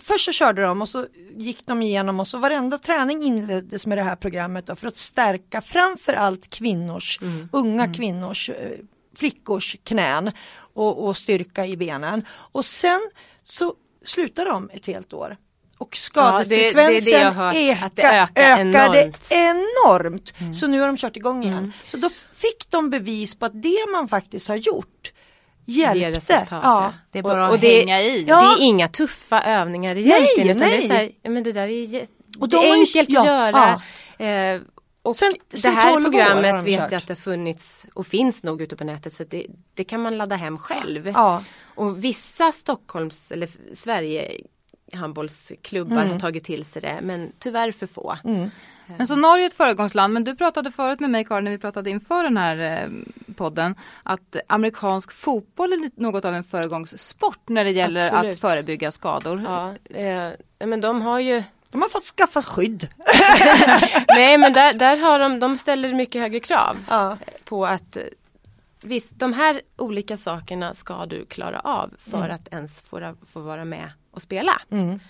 [SPEAKER 3] först så körde de och så gick de igenom och så varenda träning inleddes med det här programmet då, för att stärka framförallt kvinnors, unga kvinnors, eh, flickors knän och, och styrka i benen. Och sen så slutar de ett helt år. Och
[SPEAKER 4] Ja, det- det är det
[SPEAKER 3] skadefrekvensen
[SPEAKER 4] hört, att det ökar
[SPEAKER 3] ökade
[SPEAKER 4] enormt.
[SPEAKER 3] enormt.
[SPEAKER 4] Mm.
[SPEAKER 3] Så nu har de kört igång igen. Så då fick de bevis på att det man faktiskt har gjort hjälpte.
[SPEAKER 4] resultat, ja.
[SPEAKER 2] Det är bara
[SPEAKER 4] Och- och
[SPEAKER 2] att
[SPEAKER 4] det-
[SPEAKER 2] hänga i.
[SPEAKER 3] Ja.
[SPEAKER 4] Det är inga tuffa övningar egentligen utan det
[SPEAKER 3] nej.
[SPEAKER 4] är så här, ja, men det där är,
[SPEAKER 3] Och
[SPEAKER 4] det
[SPEAKER 3] de
[SPEAKER 4] är
[SPEAKER 3] ju-
[SPEAKER 4] enkelt
[SPEAKER 3] ja,
[SPEAKER 4] att göra. Eh, och
[SPEAKER 3] Sen-
[SPEAKER 4] det
[SPEAKER 3] sen
[SPEAKER 4] här
[SPEAKER 3] 12 år har
[SPEAKER 4] programmet
[SPEAKER 3] de
[SPEAKER 4] vet
[SPEAKER 3] kört.
[SPEAKER 4] jag att det har funnits och finns nog ute på nätet så det, det kan man ladda hem själv.
[SPEAKER 3] Ja.
[SPEAKER 4] Och vissa Stockholms eller Sverige handbollsklubbar
[SPEAKER 3] Mm.
[SPEAKER 4] har tagit till sig det men tyvärr för få.
[SPEAKER 2] Men så Norge är ett föregångsland, men du pratade förut med mig Karin när vi pratade inför den här eh, podden att amerikansk fotboll är något av en föregångssport när det gäller
[SPEAKER 4] Absolut.
[SPEAKER 2] att förebygga skador.
[SPEAKER 4] Ja, eh, men de har ju
[SPEAKER 3] De har fått skaffa skydd. <laughs>
[SPEAKER 4] Nej men där, där har de, de ställer mycket högre krav
[SPEAKER 3] Ja.
[SPEAKER 4] på att eh, Visst, de här olika sakerna ska du klara av för att ens få, få vara med och spela.
[SPEAKER 3] Mm.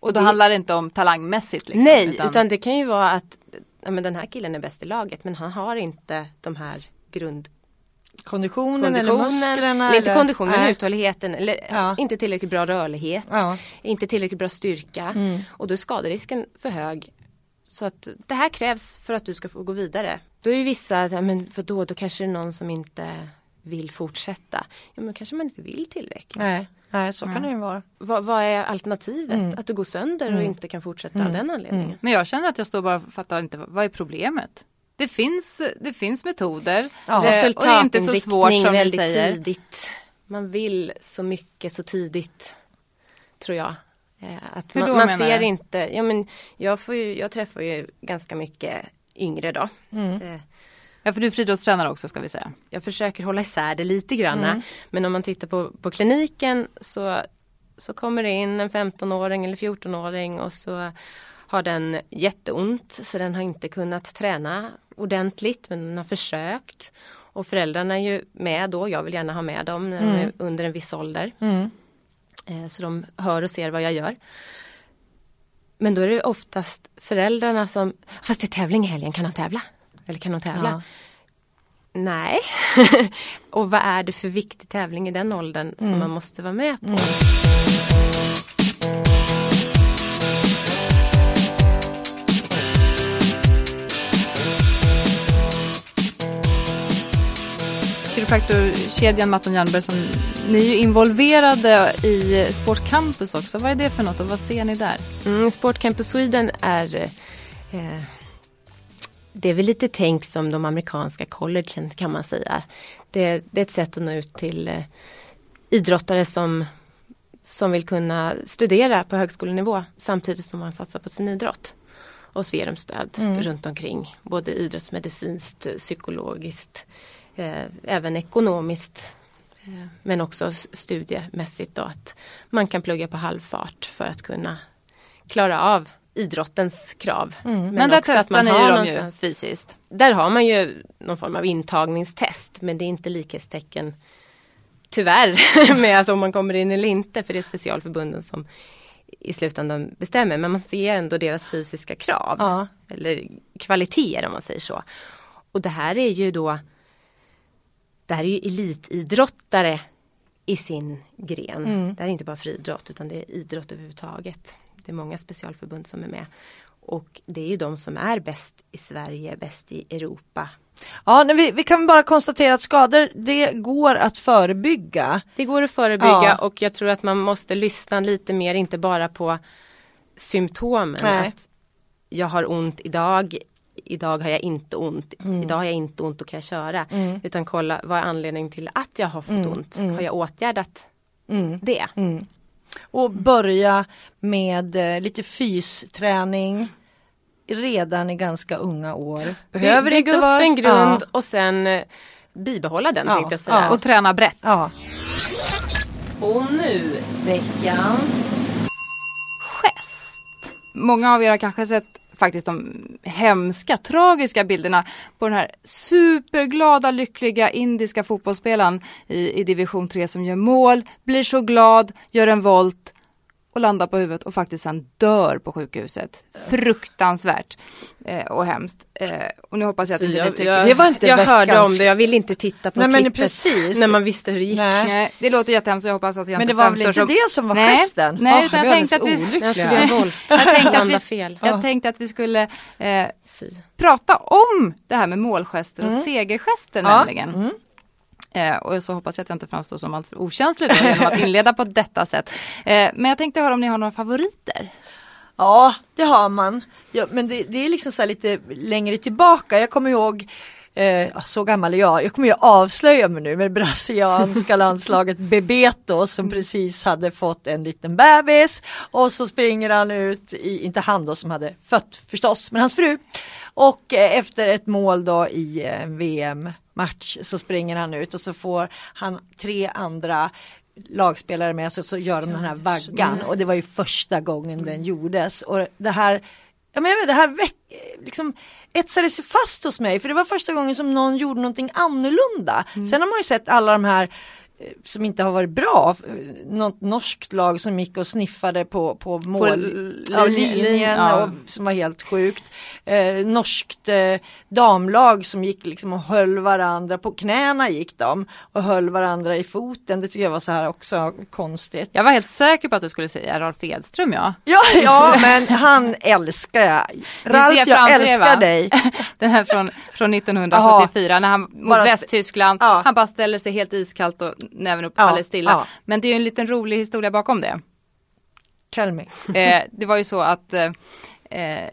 [SPEAKER 2] Och då
[SPEAKER 4] det-
[SPEAKER 2] handlar det inte om talangmässigt. Liksom,
[SPEAKER 4] Nej, utan... det kan ju vara att ja, men den här killen är bäst i laget men han har inte de här grund
[SPEAKER 3] Konditionen, eller
[SPEAKER 4] konditionen,
[SPEAKER 3] musklerna.
[SPEAKER 4] eller inte
[SPEAKER 3] eller-
[SPEAKER 4] konditionen, men uthålligheten eller
[SPEAKER 3] Ja.
[SPEAKER 4] inte tillräckligt bra rörlighet,
[SPEAKER 3] Ja.
[SPEAKER 4] inte tillräckligt bra styrka
[SPEAKER 3] Mm.
[SPEAKER 4] och då är skaderisken för hög. Så att det här krävs för att du ska få gå vidare. Då är ju vissa, men vadå, då kanske det är någon som inte vill fortsätta. Ja men kanske man inte vill tillräckligt.
[SPEAKER 3] Nej. Nej, så kan det ju vara.
[SPEAKER 4] Vad, vad är alternativet?
[SPEAKER 3] Mm.
[SPEAKER 4] Att du går sönder och inte kan fortsätta av den anledningen.
[SPEAKER 2] Men jag känner att jag står bara och fattar inte, vad är problemet? Det finns, det finns metoder
[SPEAKER 3] Ja.
[SPEAKER 2] eh, och det är inte så svårt som du
[SPEAKER 4] väldigt
[SPEAKER 2] säger.
[SPEAKER 4] tidigt. Man vill så mycket så tidigt. Tror jag. Eh, Att
[SPEAKER 2] Hur
[SPEAKER 4] man,
[SPEAKER 2] då
[SPEAKER 4] man
[SPEAKER 2] menar
[SPEAKER 4] ser
[SPEAKER 2] du?
[SPEAKER 4] inte, ja men jag, får ju, jag träffar ju ganska mycket yngre då.
[SPEAKER 3] Mm.
[SPEAKER 2] Ja för du är friidrottstränare också ska vi säga.
[SPEAKER 4] jag försöker hålla isär det lite grann.
[SPEAKER 3] Mm.
[SPEAKER 4] Men om man tittar på, på kliniken så, så kommer det in en 15-åring eller 14-åring och så har den jätteont så den har inte kunnat träna ordentligt men den har försökt. Och föräldrarna är ju med då, jag vill gärna ha med dem när de är under en viss ålder.
[SPEAKER 3] Mm.
[SPEAKER 4] Eh, så de hör och ser vad jag gör. Men då är det oftast föräldrarna som, fast det är tävling i helgen, kan han tävla? Eller kan hon tävla?
[SPEAKER 3] Ja.
[SPEAKER 4] Nej. <laughs> och vad är det för viktig tävling i den åldern mm. som man måste vara med på? Mm.
[SPEAKER 2] kiropraktorkedjan Matton Jernberg som ni är ju involverade i Sportcampus också. Vad är det för något och vad ser ni där?
[SPEAKER 4] Mm, Sportcampus Sweden är eh, det är väl lite tänkt som de amerikanska collegen kan man säga. Det, det är ett sätt att nå ut till eh, idrottare som, som vill kunna studera på högskolenivå samtidigt som man satsar på sin idrott. Och så ger dem stöd mm. runt omkring, både idrottsmedicinskt, psykologiskt, eh, även ekonomiskt eh, men också studiemässigt då att man kan plugga på halvfart för att kunna klara av idrottens krav.
[SPEAKER 2] Mm. Men, men där testar ni dem ju fysiskt.
[SPEAKER 4] Där har man ju någon form av intagningstest men det är inte likhetstecken tyvärr <laughs> med att om man kommer in eller inte för det är specialförbunden som i slutändan bestämmer men man ser ändå deras fysiska krav. Ja. Eller kvaliteter om man säger så. Och det här är ju då Det här är ju elitidrottare i sin gren. Mm. Det här är inte bara friidrott utan det är idrott överhuvudtaget. Det är många specialförbund som är med. Och det är ju de som är bäst i Sverige, bäst i Europa.
[SPEAKER 3] Ja, vi, vi kan bara konstatera att skador det går att förebygga.
[SPEAKER 4] Det går att förebygga ja. och jag tror att man måste lyssna lite mer, inte bara på symptomen. Nej. Att jag har ont idag, idag har jag inte ont, mm. idag har jag inte ont och kan jag köra. Mm. Utan kolla vad är anledningen till att jag har fått mm. ont? Mm. Har jag åtgärdat mm. det?
[SPEAKER 3] Och börja med eh, lite fysträning redan i ganska unga år.
[SPEAKER 4] Behöver Bygga upp vara... en grund ja. och sen eh, bibehålla den ja. tänkte jag säga.
[SPEAKER 2] Ja. Och träna brett. Ja. Och nu veckans gest. Många av er har kanske sett faktiskt de hemska, tragiska bilderna på den här superglada, lyckliga indiska fotbollsspelaren i, i division 3 som gör mål, blir så glad, gör en volt och landar på huvudet och faktiskt sen dör på sjukhuset. Fruktansvärt eh, och hemskt. Eh, och nu hoppas jag att inte
[SPEAKER 4] jag, tycker... Jag, det var inte jag hörde om det, jag ville inte titta på
[SPEAKER 3] Nej, klippet precis.
[SPEAKER 4] när man visste hur det gick.
[SPEAKER 2] Nej. Nej det låter jättehemskt och jag hoppas att jag
[SPEAKER 3] men
[SPEAKER 2] inte
[SPEAKER 3] Men det var väl inte det som var
[SPEAKER 2] Nej.
[SPEAKER 3] gesten?
[SPEAKER 2] Nej, oh, utan jag tänkte, att vi... jag, jag, tänkte att vi, fel. jag tänkte att vi skulle eh, prata om det här med målgester och mm. segergester ja. nämligen. Mm. Eh, och så hoppas jag att jag inte framstår som alltför okänslig genom att inleda på detta sätt. Eh, men jag tänkte höra om ni har några favoriter?
[SPEAKER 3] Ja, det har man. Ja, men det, det är liksom så lite längre tillbaka. Jag kommer ihåg Eh, så gammal är jag. Jag kommer ju avslöja mig nu med det brasilianska <laughs> landslaget Bebeto som precis hade fått en liten bebis. Och så springer han ut, i, inte han då som hade fött förstås, men hans fru. Och eh, efter ett mål då i eh, VM match så springer han ut och så får han tre andra lagspelare med sig och så gör de den här vaggan och det var ju första gången den gjordes och det här Ja men det här väck, liksom etsade sig fast hos mig för det var första gången som någon gjorde någonting annorlunda. Mm. Sen har man ju sett alla de här som inte har varit bra. Något norskt lag som gick och sniffade på, på mål, på ja, som var helt sjukt. Eh, norskt eh, damlag som gick liksom och höll varandra, på knäna gick de och höll varandra i foten. Det tycker jag var så här också konstigt.
[SPEAKER 2] Jag var helt säker på att du skulle säga Ralf Edström ja. <laughs>
[SPEAKER 3] Ja, ja men han älskar jag. Ralf jag älskar dig. <laughs>
[SPEAKER 2] Den här från, från 1974 Aha. när han mot bara Västtyskland, ja. han bara ställer sig helt iskallt och näven upp, ja, alldeles stilla. Ja. Men det är en liten rolig historia bakom det.
[SPEAKER 3] Tell me.
[SPEAKER 2] eh, det var ju så att eh, eh,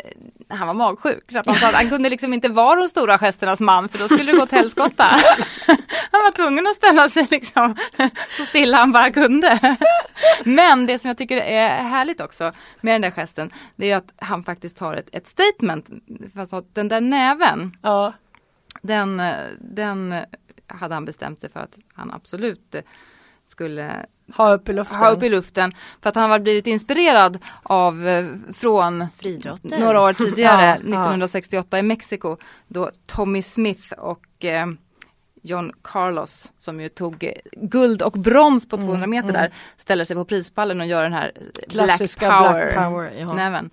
[SPEAKER 2] han var magsjuk så att han sa att han kunde liksom inte vara de stora gesternas man för då skulle det gå åt helskotta. <laughs> han var tvungen att ställa sig liksom så stilla han bara kunde. Men det som jag tycker är härligt också med den där gesten det är att han faktiskt har ett, ett statement. Alltså, den där näven. Ja. Den, den hade han bestämt sig för att han absolut skulle
[SPEAKER 3] ha upp i luften.
[SPEAKER 2] Ha upp i luften för att han var blivit inspirerad av eh, från
[SPEAKER 4] Friidrotten.
[SPEAKER 2] några år tidigare, <laughs> ja, 1968 ja. i Mexiko, då Tommy Smith och eh, John Carlos som ju tog guld och brons på 200 mm, meter mm, där ställer sig på prispallen och gör den här
[SPEAKER 3] Klassiska
[SPEAKER 2] Black Power, Black power näven.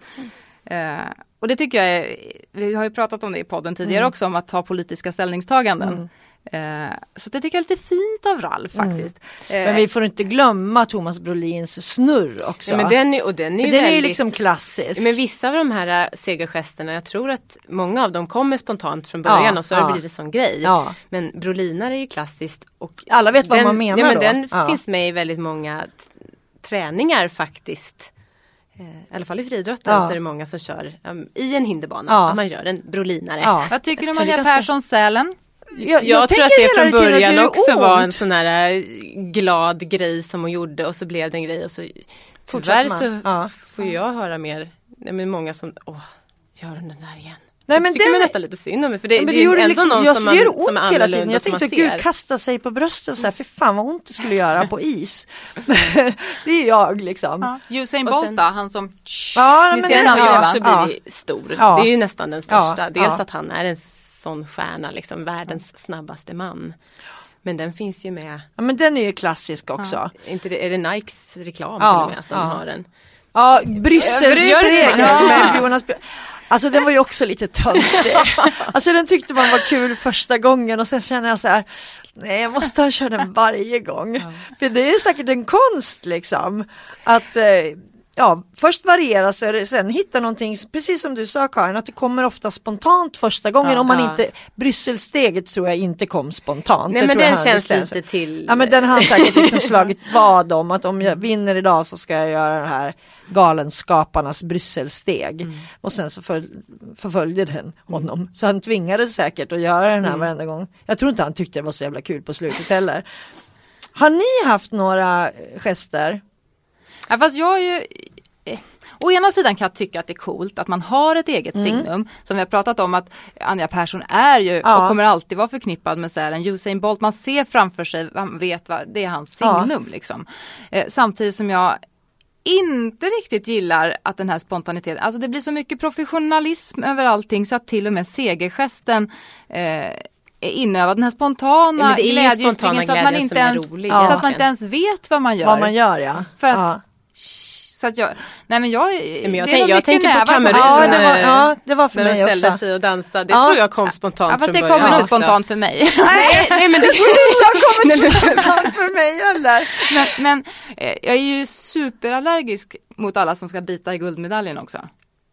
[SPEAKER 2] Uh, och det tycker jag är, vi har ju pratat om det i podden tidigare mm. också om att ta politiska ställningstaganden. Mm. Eh, så det tycker jag är lite fint av Ralf faktiskt.
[SPEAKER 3] Men
[SPEAKER 2] Eh,
[SPEAKER 3] vi får inte glömma Thomas Brolins snurr också.
[SPEAKER 4] Ja, men den är, och den är, ju
[SPEAKER 3] den är ju
[SPEAKER 4] väldigt,
[SPEAKER 3] liksom klassisk.
[SPEAKER 4] Men vissa av de här äh, segergesterna, jag tror att många av dem kommer spontant från början
[SPEAKER 3] Ja,
[SPEAKER 4] och så har det
[SPEAKER 3] ja.
[SPEAKER 4] blivit sån grej.
[SPEAKER 3] Ja.
[SPEAKER 4] Men Brolinare är ju klassiskt. Och
[SPEAKER 3] Alla vet vad
[SPEAKER 4] den,
[SPEAKER 3] man menar
[SPEAKER 4] ja, men
[SPEAKER 3] då.
[SPEAKER 4] Den
[SPEAKER 3] Ja.
[SPEAKER 4] finns med i väldigt många träningar faktiskt. Eh, I alla fall i friidrotten
[SPEAKER 3] Ja.
[SPEAKER 4] så är det många som kör um, i en hinderbana.
[SPEAKER 3] Ja.
[SPEAKER 4] Att man gör en brolinare.
[SPEAKER 3] ja.
[SPEAKER 2] vad tycker du
[SPEAKER 3] det är
[SPEAKER 2] Maria Persson Sälen?
[SPEAKER 3] Jag,
[SPEAKER 4] Jag, tror att det från början
[SPEAKER 3] det gör
[SPEAKER 4] också
[SPEAKER 3] ont.
[SPEAKER 4] var en sån här äh, glad grej som hon gjorde och så blev det en grej och så tyvärr så
[SPEAKER 3] Ja.
[SPEAKER 4] får jag höra mer, nej, men många som, åh, gör hon den där igen?
[SPEAKER 3] Nej,
[SPEAKER 4] jag
[SPEAKER 3] men
[SPEAKER 4] tycker
[SPEAKER 3] den-
[SPEAKER 4] man nästan lite synd om det för det,
[SPEAKER 3] Ja, men
[SPEAKER 4] det
[SPEAKER 3] det gjorde
[SPEAKER 4] ändå
[SPEAKER 3] liksom,
[SPEAKER 4] någon
[SPEAKER 3] jag,
[SPEAKER 4] som,
[SPEAKER 3] det gör
[SPEAKER 4] man, som
[SPEAKER 3] ont
[SPEAKER 4] är
[SPEAKER 3] hela tiden. Jag tänkte så, gud kasta sig på bröstet och så här, för fan vad ont det skulle göra på is. <laughs> det är jag liksom.
[SPEAKER 2] Ja. Usain Bolt
[SPEAKER 4] sen-
[SPEAKER 2] då, han som...
[SPEAKER 3] Ja,
[SPEAKER 2] Ni
[SPEAKER 3] men
[SPEAKER 2] ser
[SPEAKER 3] det-
[SPEAKER 4] Han har
[SPEAKER 2] va?
[SPEAKER 4] också
[SPEAKER 3] Ja.
[SPEAKER 4] blivit stor.
[SPEAKER 3] Ja.
[SPEAKER 4] Det är ju nästan den största.
[SPEAKER 3] Ja,
[SPEAKER 4] Dels
[SPEAKER 3] ja.
[SPEAKER 4] att han är en sån stjärna, liksom världens snabbaste man. Men den finns ju med,
[SPEAKER 3] Ja men den är ju klassisk också.
[SPEAKER 4] inte det, är det Nikes reklam
[SPEAKER 3] Ja,
[SPEAKER 4] till och med som
[SPEAKER 3] ja.
[SPEAKER 4] har den?
[SPEAKER 3] Ja, Brysselstegen
[SPEAKER 2] Ja.
[SPEAKER 3] Jonas. Alltså den var ju också lite töntig. <laughs> Alltså den tyckte man var kul första gången och sen känner jag så här, nej jag måste ha kört den varje gång. För det är säkert en konst liksom. Att eh, ja, först variera sig, sen hitta någonting, precis som du sa Karin, att det kommer ofta spontant första gången.
[SPEAKER 4] Ja.
[SPEAKER 3] om man
[SPEAKER 4] Ja.
[SPEAKER 3] inte, Brysselsteget tror jag inte kom spontant.
[SPEAKER 4] Nej
[SPEAKER 3] Det
[SPEAKER 4] men den känns
[SPEAKER 3] bestämde
[SPEAKER 4] lite till
[SPEAKER 3] Ja men den har han säkert liksom slagit vad om att om jag vinner idag så ska jag göra det här Galenskaparnas Brysselsteg.
[SPEAKER 4] Mm.
[SPEAKER 3] Och sen så för, förföljde den honom. Så han tvingades säkert att göra den här
[SPEAKER 4] Mm.
[SPEAKER 3] varenda gång. Jag tror inte han tyckte det var så jävla kul på slutet heller. Har ni haft några gester?
[SPEAKER 2] Ja, fast jag är ju... eh, Å ena sidan kan jag tycka att det är coolt att man har ett eget signum. Som vi har pratat om att Anja Persson är ju
[SPEAKER 3] Ja.
[SPEAKER 2] och kommer alltid vara förknippad med Sälen. Usain Bolt, man ser framför sig, man vet vad det är hans
[SPEAKER 3] Ja.
[SPEAKER 2] signum. Liksom. Eh, samtidigt som jag inte riktigt gillar att den här spontaniteten, alltså det blir så mycket professionalism över allting så att till och med segergesten eh, är inövad, den här spontana
[SPEAKER 4] Ja,
[SPEAKER 2] glädjeyttringen så att man inte ens,
[SPEAKER 4] rolig
[SPEAKER 2] så att man inte ens vet vad man gör.
[SPEAKER 3] Vad man gör ja.
[SPEAKER 2] För att-
[SPEAKER 3] ja.
[SPEAKER 2] Så att jag, nej men jag,
[SPEAKER 4] men jag
[SPEAKER 2] det
[SPEAKER 4] tänk- jag tänker på Kamerun.
[SPEAKER 3] Ja,
[SPEAKER 2] det.
[SPEAKER 3] var, ja det var för
[SPEAKER 4] När de
[SPEAKER 3] mig
[SPEAKER 4] ställde
[SPEAKER 3] också.
[SPEAKER 4] sig och dansade. Det
[SPEAKER 3] Ja.
[SPEAKER 4] tror jag kom spontant
[SPEAKER 2] Ja, fast
[SPEAKER 4] från
[SPEAKER 2] det
[SPEAKER 4] början
[SPEAKER 2] kommer inte
[SPEAKER 4] också.
[SPEAKER 2] spontant för mig. <laughs>
[SPEAKER 4] Nej, nej men det tror jag inte.
[SPEAKER 3] Spontant för mig heller.
[SPEAKER 2] men men eh, jag är ju superallergisk mot alla som ska bita i guldmedaljen också.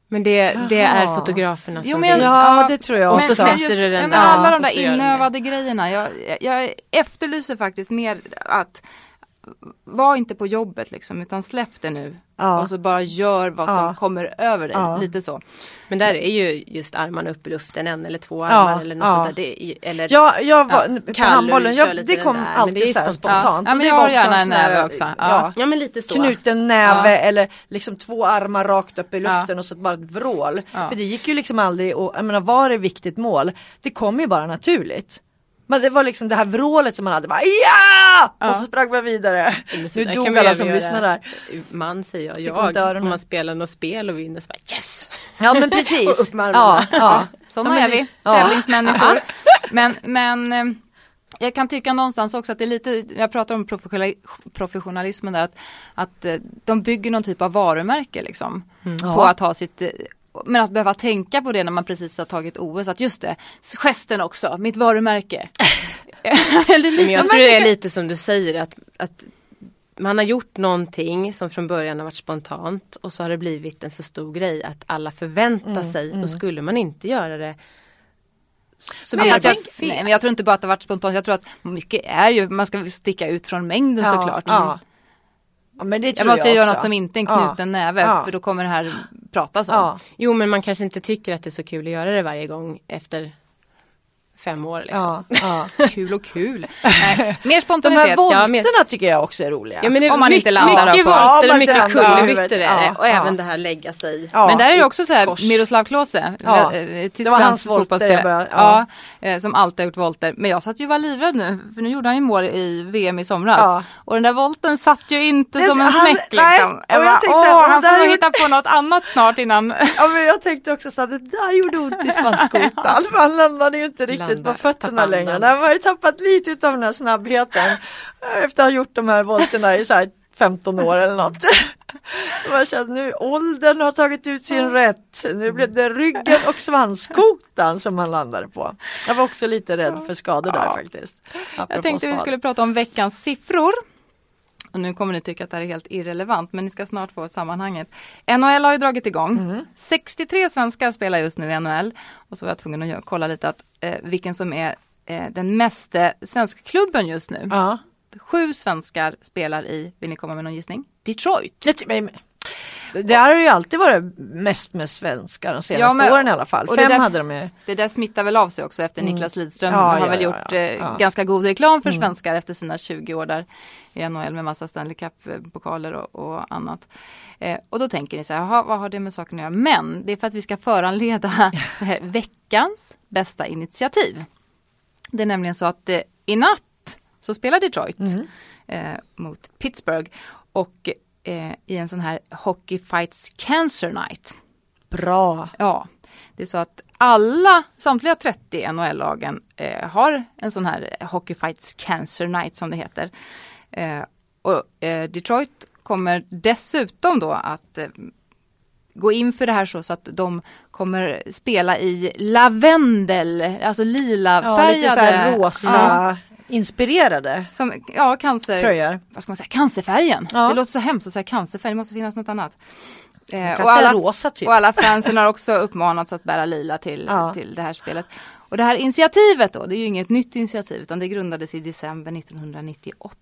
[SPEAKER 4] Men det, det är fotograferna som
[SPEAKER 2] Jo, men jag-
[SPEAKER 4] vill.
[SPEAKER 3] Ja, det tror jag också.
[SPEAKER 4] så
[SPEAKER 2] men
[SPEAKER 4] du den
[SPEAKER 2] ja, men alla de där inövade grejerna. Jag, jag, jag efterlyser faktiskt mer att var inte på jobbet liksom utan släpp det nu.
[SPEAKER 3] Ja.
[SPEAKER 2] Och så bara gör vad som
[SPEAKER 3] Ja.
[SPEAKER 2] kommer över dig.
[SPEAKER 3] Ja.
[SPEAKER 2] Lite så.
[SPEAKER 4] Men där är ju just armarna upp i luften, en eller två armar
[SPEAKER 3] Ja,
[SPEAKER 4] eller något
[SPEAKER 3] ja.
[SPEAKER 4] sånt där. Det eller
[SPEAKER 3] Ja, jag var
[SPEAKER 2] Ja,
[SPEAKER 3] på handbollen, jag, det kom
[SPEAKER 4] där, det
[SPEAKER 3] alltid
[SPEAKER 4] ju
[SPEAKER 3] så här
[SPEAKER 4] spontant.
[SPEAKER 3] spontant.
[SPEAKER 2] Ja, men
[SPEAKER 3] det
[SPEAKER 2] jag har gärna
[SPEAKER 3] en
[SPEAKER 2] näve också. Ja.
[SPEAKER 3] Ja.
[SPEAKER 4] Ja men lite så.
[SPEAKER 3] Knuten näve eller liksom två armar rakt upp i luften
[SPEAKER 2] Ja.
[SPEAKER 3] och så bara ett vrål.
[SPEAKER 2] Ja.
[SPEAKER 3] För det gick ju liksom aldrig och jag menar var det viktigt mål, det kom ju bara naturligt. Men det var liksom det här vrålet som man hade bara ja!
[SPEAKER 2] Ja.
[SPEAKER 3] Och så sprang man vidare. Nu dog
[SPEAKER 4] kan vi
[SPEAKER 3] alla som lyssnar där.
[SPEAKER 4] Man säger jag, jag om man spelar något spel och vinner så bara yes!
[SPEAKER 3] Ja men precis. <laughs>
[SPEAKER 4] Och upp med
[SPEAKER 3] ja, ja.
[SPEAKER 2] Sådana
[SPEAKER 3] Ja,
[SPEAKER 2] är vi.
[SPEAKER 3] Ja.
[SPEAKER 2] tävlingsmänniskor. Men, men eh, jag kan tycka någonstans också att det är lite, jag pratar om professionali- professionalismen där, att, att eh, de bygger någon typ av varumärke liksom. På
[SPEAKER 3] Ja.
[SPEAKER 2] att ha sitt eh, men att behöva tänka på det när man precis har tagit OS, att just det, gesten också, mitt varumärke. <laughs> Eller lite,
[SPEAKER 4] Men jag tror det är lite som du säger att, att man har gjort någonting som från början har varit spontant och så har det blivit en så stor grej att alla förväntar
[SPEAKER 3] Mm,
[SPEAKER 4] sig och skulle man inte göra det så
[SPEAKER 3] Men jag
[SPEAKER 2] jag, nej, men jag tror inte bara att det varit spontant, jag tror att mycket är ju, man ska sticka ut från mängden
[SPEAKER 3] Ja,
[SPEAKER 2] såklart.
[SPEAKER 3] Ja. ja men det
[SPEAKER 2] Jag måste
[SPEAKER 3] jag
[SPEAKER 2] göra
[SPEAKER 3] också.
[SPEAKER 2] något som inte är en
[SPEAKER 3] Ja.
[SPEAKER 2] knuten näve
[SPEAKER 3] Ja.
[SPEAKER 2] för då kommer det här pratas om.
[SPEAKER 3] Ja.
[SPEAKER 4] Jo men man kanske inte tycker att det är så kul att göra det varje gång efter fem år. Liksom.
[SPEAKER 3] Ja, <laughs> ja.
[SPEAKER 2] Kul och kul. <laughs> Nej, mer
[SPEAKER 3] De här
[SPEAKER 2] spontanitet.
[SPEAKER 3] volterna
[SPEAKER 4] Ja, men-
[SPEAKER 3] tycker jag också är roliga.
[SPEAKER 4] Ja, men det är
[SPEAKER 2] Om man
[SPEAKER 4] mycket,
[SPEAKER 2] inte landar
[SPEAKER 4] mycket
[SPEAKER 3] Ja,
[SPEAKER 4] volter
[SPEAKER 3] inte
[SPEAKER 4] mycket kullerbyttor är det.
[SPEAKER 3] Ja,
[SPEAKER 4] Och
[SPEAKER 3] ja.
[SPEAKER 4] även det här lägga sig.
[SPEAKER 3] Ja.
[SPEAKER 2] Men där är det också så här,
[SPEAKER 4] Kors.
[SPEAKER 2] Miroslav Klose,
[SPEAKER 3] Ja.
[SPEAKER 2] eh, Tysklands fotbollsspelare, ja.
[SPEAKER 3] ja.
[SPEAKER 2] eh, som alltid har gjort volter. Men jag satt ju och var livrädd nu, för nu gjorde han ju mål i VM i somras.
[SPEAKER 3] Ja.
[SPEAKER 2] Och den där volten satt ju inte som en smäck
[SPEAKER 3] nej,
[SPEAKER 2] liksom.
[SPEAKER 3] och
[SPEAKER 2] Jag
[SPEAKER 3] jag
[SPEAKER 2] bara,
[SPEAKER 3] tänkte så här,
[SPEAKER 2] åh,
[SPEAKER 3] och
[SPEAKER 2] han
[SPEAKER 3] där
[SPEAKER 2] får nog hitta på något annat snart innan.
[SPEAKER 3] Ja men jag tänkte också så att det där gjorde ont i svanskotan. <laughs> Han landade ju inte riktigt
[SPEAKER 4] Landar,
[SPEAKER 3] på fötterna längre. Han har ju tappat lite utav den här snabbheten. Efter att ha gjort de här volterna i så här 15 år eller något. <laughs> Man känner nu åldern har tagit ut sin rätt. Nu blev det ryggen och svanskotan som man landade på. Jag var också lite rädd för skador där faktiskt. Apropå
[SPEAKER 2] Jag tänkte vi
[SPEAKER 3] skador.
[SPEAKER 2] skulle prata om veckans siffror. Och nu kommer ni tycka att det här är helt irrelevant men ni ska snart få sammanhanget. NHL har ju dragit igång. 63 svenskar spelar just nu i NHL. Och så var jag tvungen att kolla lite att eh, vilken som är eh, den meste svenskklubben just nu.
[SPEAKER 3] Ja.
[SPEAKER 2] Sju svenskar spelar i, vill ni komma med någon gissning? Detroit.
[SPEAKER 3] Det, men- det har ju alltid varit mest med svenskar de senaste
[SPEAKER 2] Ja, men-
[SPEAKER 3] åren i alla fall. Fem
[SPEAKER 2] där-
[SPEAKER 3] hade de ju.
[SPEAKER 2] Det där smittar väl av sig också efter Niklas Lidström
[SPEAKER 3] Mm. Ja,
[SPEAKER 2] har
[SPEAKER 3] ja,
[SPEAKER 2] väl gjort eh.
[SPEAKER 3] Mm.
[SPEAKER 2] ganska god reklam för svenskar efter sina 20 år där i NHL med massa Stanley Cup-pokaler och, och annat. Eh, och då tänker ni så här, "Jaha, vad har det med saken att göra? Men det är för att vi ska föranleda här <laughs> veckans bästa initiativ. Det är nämligen så att eh, i natt så spelar Detroit
[SPEAKER 3] Mm.
[SPEAKER 2] eh, mot Pittsburgh och eh, i en sån här Hockey Fights Cancer Night.
[SPEAKER 3] Bra.
[SPEAKER 2] Ja, det är så att alla, samtliga 30 NHL-lagen eh, har en sån här Hockey Fights Cancer Night som det heter. Eh, och eh, Detroit kommer dessutom då att eh, gå in för det här så, så att de kommer spela i lavendel, alltså lila
[SPEAKER 3] Ja, lite så
[SPEAKER 2] färgade.
[SPEAKER 3] rosa
[SPEAKER 2] Ja,
[SPEAKER 3] inspirerade
[SPEAKER 2] som, ja, cancer,
[SPEAKER 3] tröjor.
[SPEAKER 2] vad ska man säga, cancerfärgen.
[SPEAKER 3] Ja.
[SPEAKER 2] Det låter så hemskt att säga cancerfärg, det måste finnas något annat. Eh, och alla-
[SPEAKER 3] rosa typ.
[SPEAKER 2] och alla fansen har också uppmanats att bära lila till,
[SPEAKER 3] Ja.
[SPEAKER 2] till det här spelet. Och det här initiativet då, det är ju inget nytt initiativ utan det grundades i december 1998.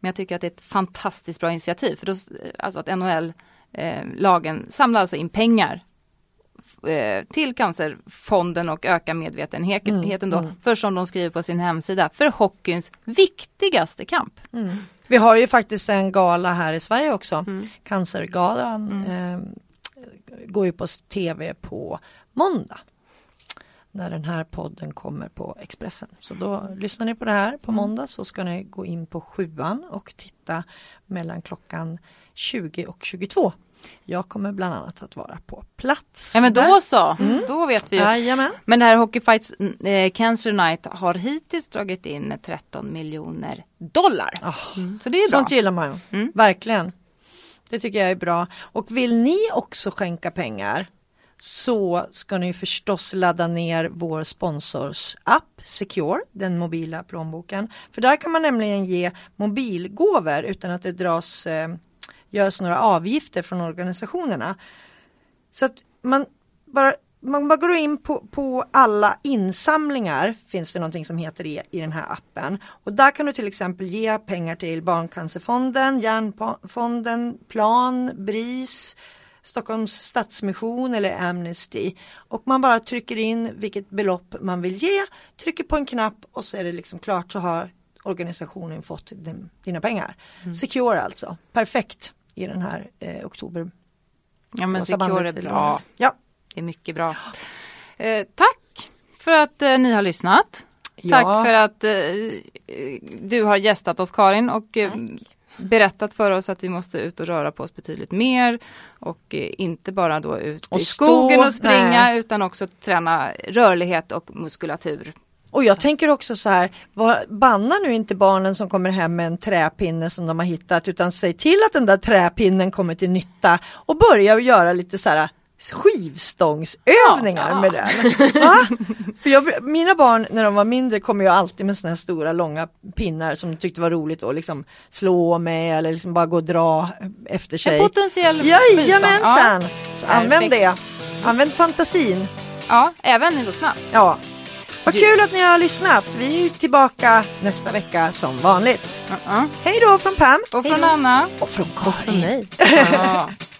[SPEAKER 2] Men jag tycker att det är ett fantastiskt bra initiativ för då, alltså att NHL-lagen samlar alltså in pengar eh, till Cancerfonden och öka medvetenheten då, för som de skriver på sin hemsida, för hockeyns viktigaste kamp.
[SPEAKER 3] Vi har ju faktiskt en gala här i Sverige också.
[SPEAKER 2] Mm.
[SPEAKER 3] Cancergalan eh, går ju på tv på måndag. När den här podden kommer på Expressen. Så då lyssnar ni på det här
[SPEAKER 2] Mm.
[SPEAKER 3] på måndag så ska ni gå in på sjuan och titta mellan klockan 20 och 22. Jag kommer bland annat att vara på plats.
[SPEAKER 2] Ja men
[SPEAKER 3] där.
[SPEAKER 2] då så, då vet vi ju.
[SPEAKER 3] Jajamän.
[SPEAKER 2] Men det här Hockey Fights eh, Cancer Night har hittills dragit in 13 miljoner dollar.
[SPEAKER 3] Ah,
[SPEAKER 2] Så det är bra.
[SPEAKER 3] Sånt gillar man ju.
[SPEAKER 2] Mm.
[SPEAKER 3] Verkligen. Det tycker jag är bra. Och vill ni också skänka pengar så ska ni förstås ladda ner vår sponsors app Secure, den mobila plånboken. För där kan man nämligen ge mobilgåvor utan att det dras, eh, görs några avgifter från organisationerna. Så att man bara man bara går in på, på alla insamlingar finns det någonting som heter i, i den här appen. Och där kan du till exempel ge pengar till Barncancerfonden, Hjärnfonden, Plan, BRIS, Stockholms Stadsmission eller Amnesty. Och man bara trycker in vilket belopp man vill ge, trycker på en knapp och så är det liksom klart så har organisationen fått din, dina pengar. Secure alltså, perfekt i den här eh, oktober.
[SPEAKER 2] Ja men Secure är bra.
[SPEAKER 3] Ja.
[SPEAKER 2] Det är mycket bra. Eh, tack för att eh, ni har lyssnat. Tack
[SPEAKER 3] Ja.
[SPEAKER 2] för att eh, du har gästat oss Karin och eh, berättat för oss att vi måste ut och röra på oss betydligt mer. Och eh, inte bara då ut
[SPEAKER 3] Och
[SPEAKER 2] i
[SPEAKER 3] stå,
[SPEAKER 2] skogen och springa
[SPEAKER 3] nej.
[SPEAKER 2] utan också träna rörlighet och muskulatur.
[SPEAKER 3] Och jag tänker också så här, vad, banna nu inte barnen som kommer hem med en träpinne som de har hittat utan säg till att den där träpinnen kommer till nytta och börja göra lite så här skivstångsövningar
[SPEAKER 2] Ja.
[SPEAKER 3] med den. Va? För jag, mina barn när de var mindre kom ju alltid med såna här stora långa pinnar som de tyckte var roligt att liksom slå med eller liksom bara gå och dra efter
[SPEAKER 2] En
[SPEAKER 3] sig.
[SPEAKER 2] potentiell bistånd.
[SPEAKER 3] Jajamensan! Så använd det. Använd fantasin.
[SPEAKER 2] Ja, även ni vuxna.
[SPEAKER 3] Ja. Vad kul att ni har lyssnat. Vi är tillbaka nästa vecka som vanligt.
[SPEAKER 2] Uh-uh.
[SPEAKER 3] Hej då från Pam.
[SPEAKER 2] Och från Anna.
[SPEAKER 3] Och från
[SPEAKER 4] Från
[SPEAKER 3] Karin.
[SPEAKER 4] mig. <laughs>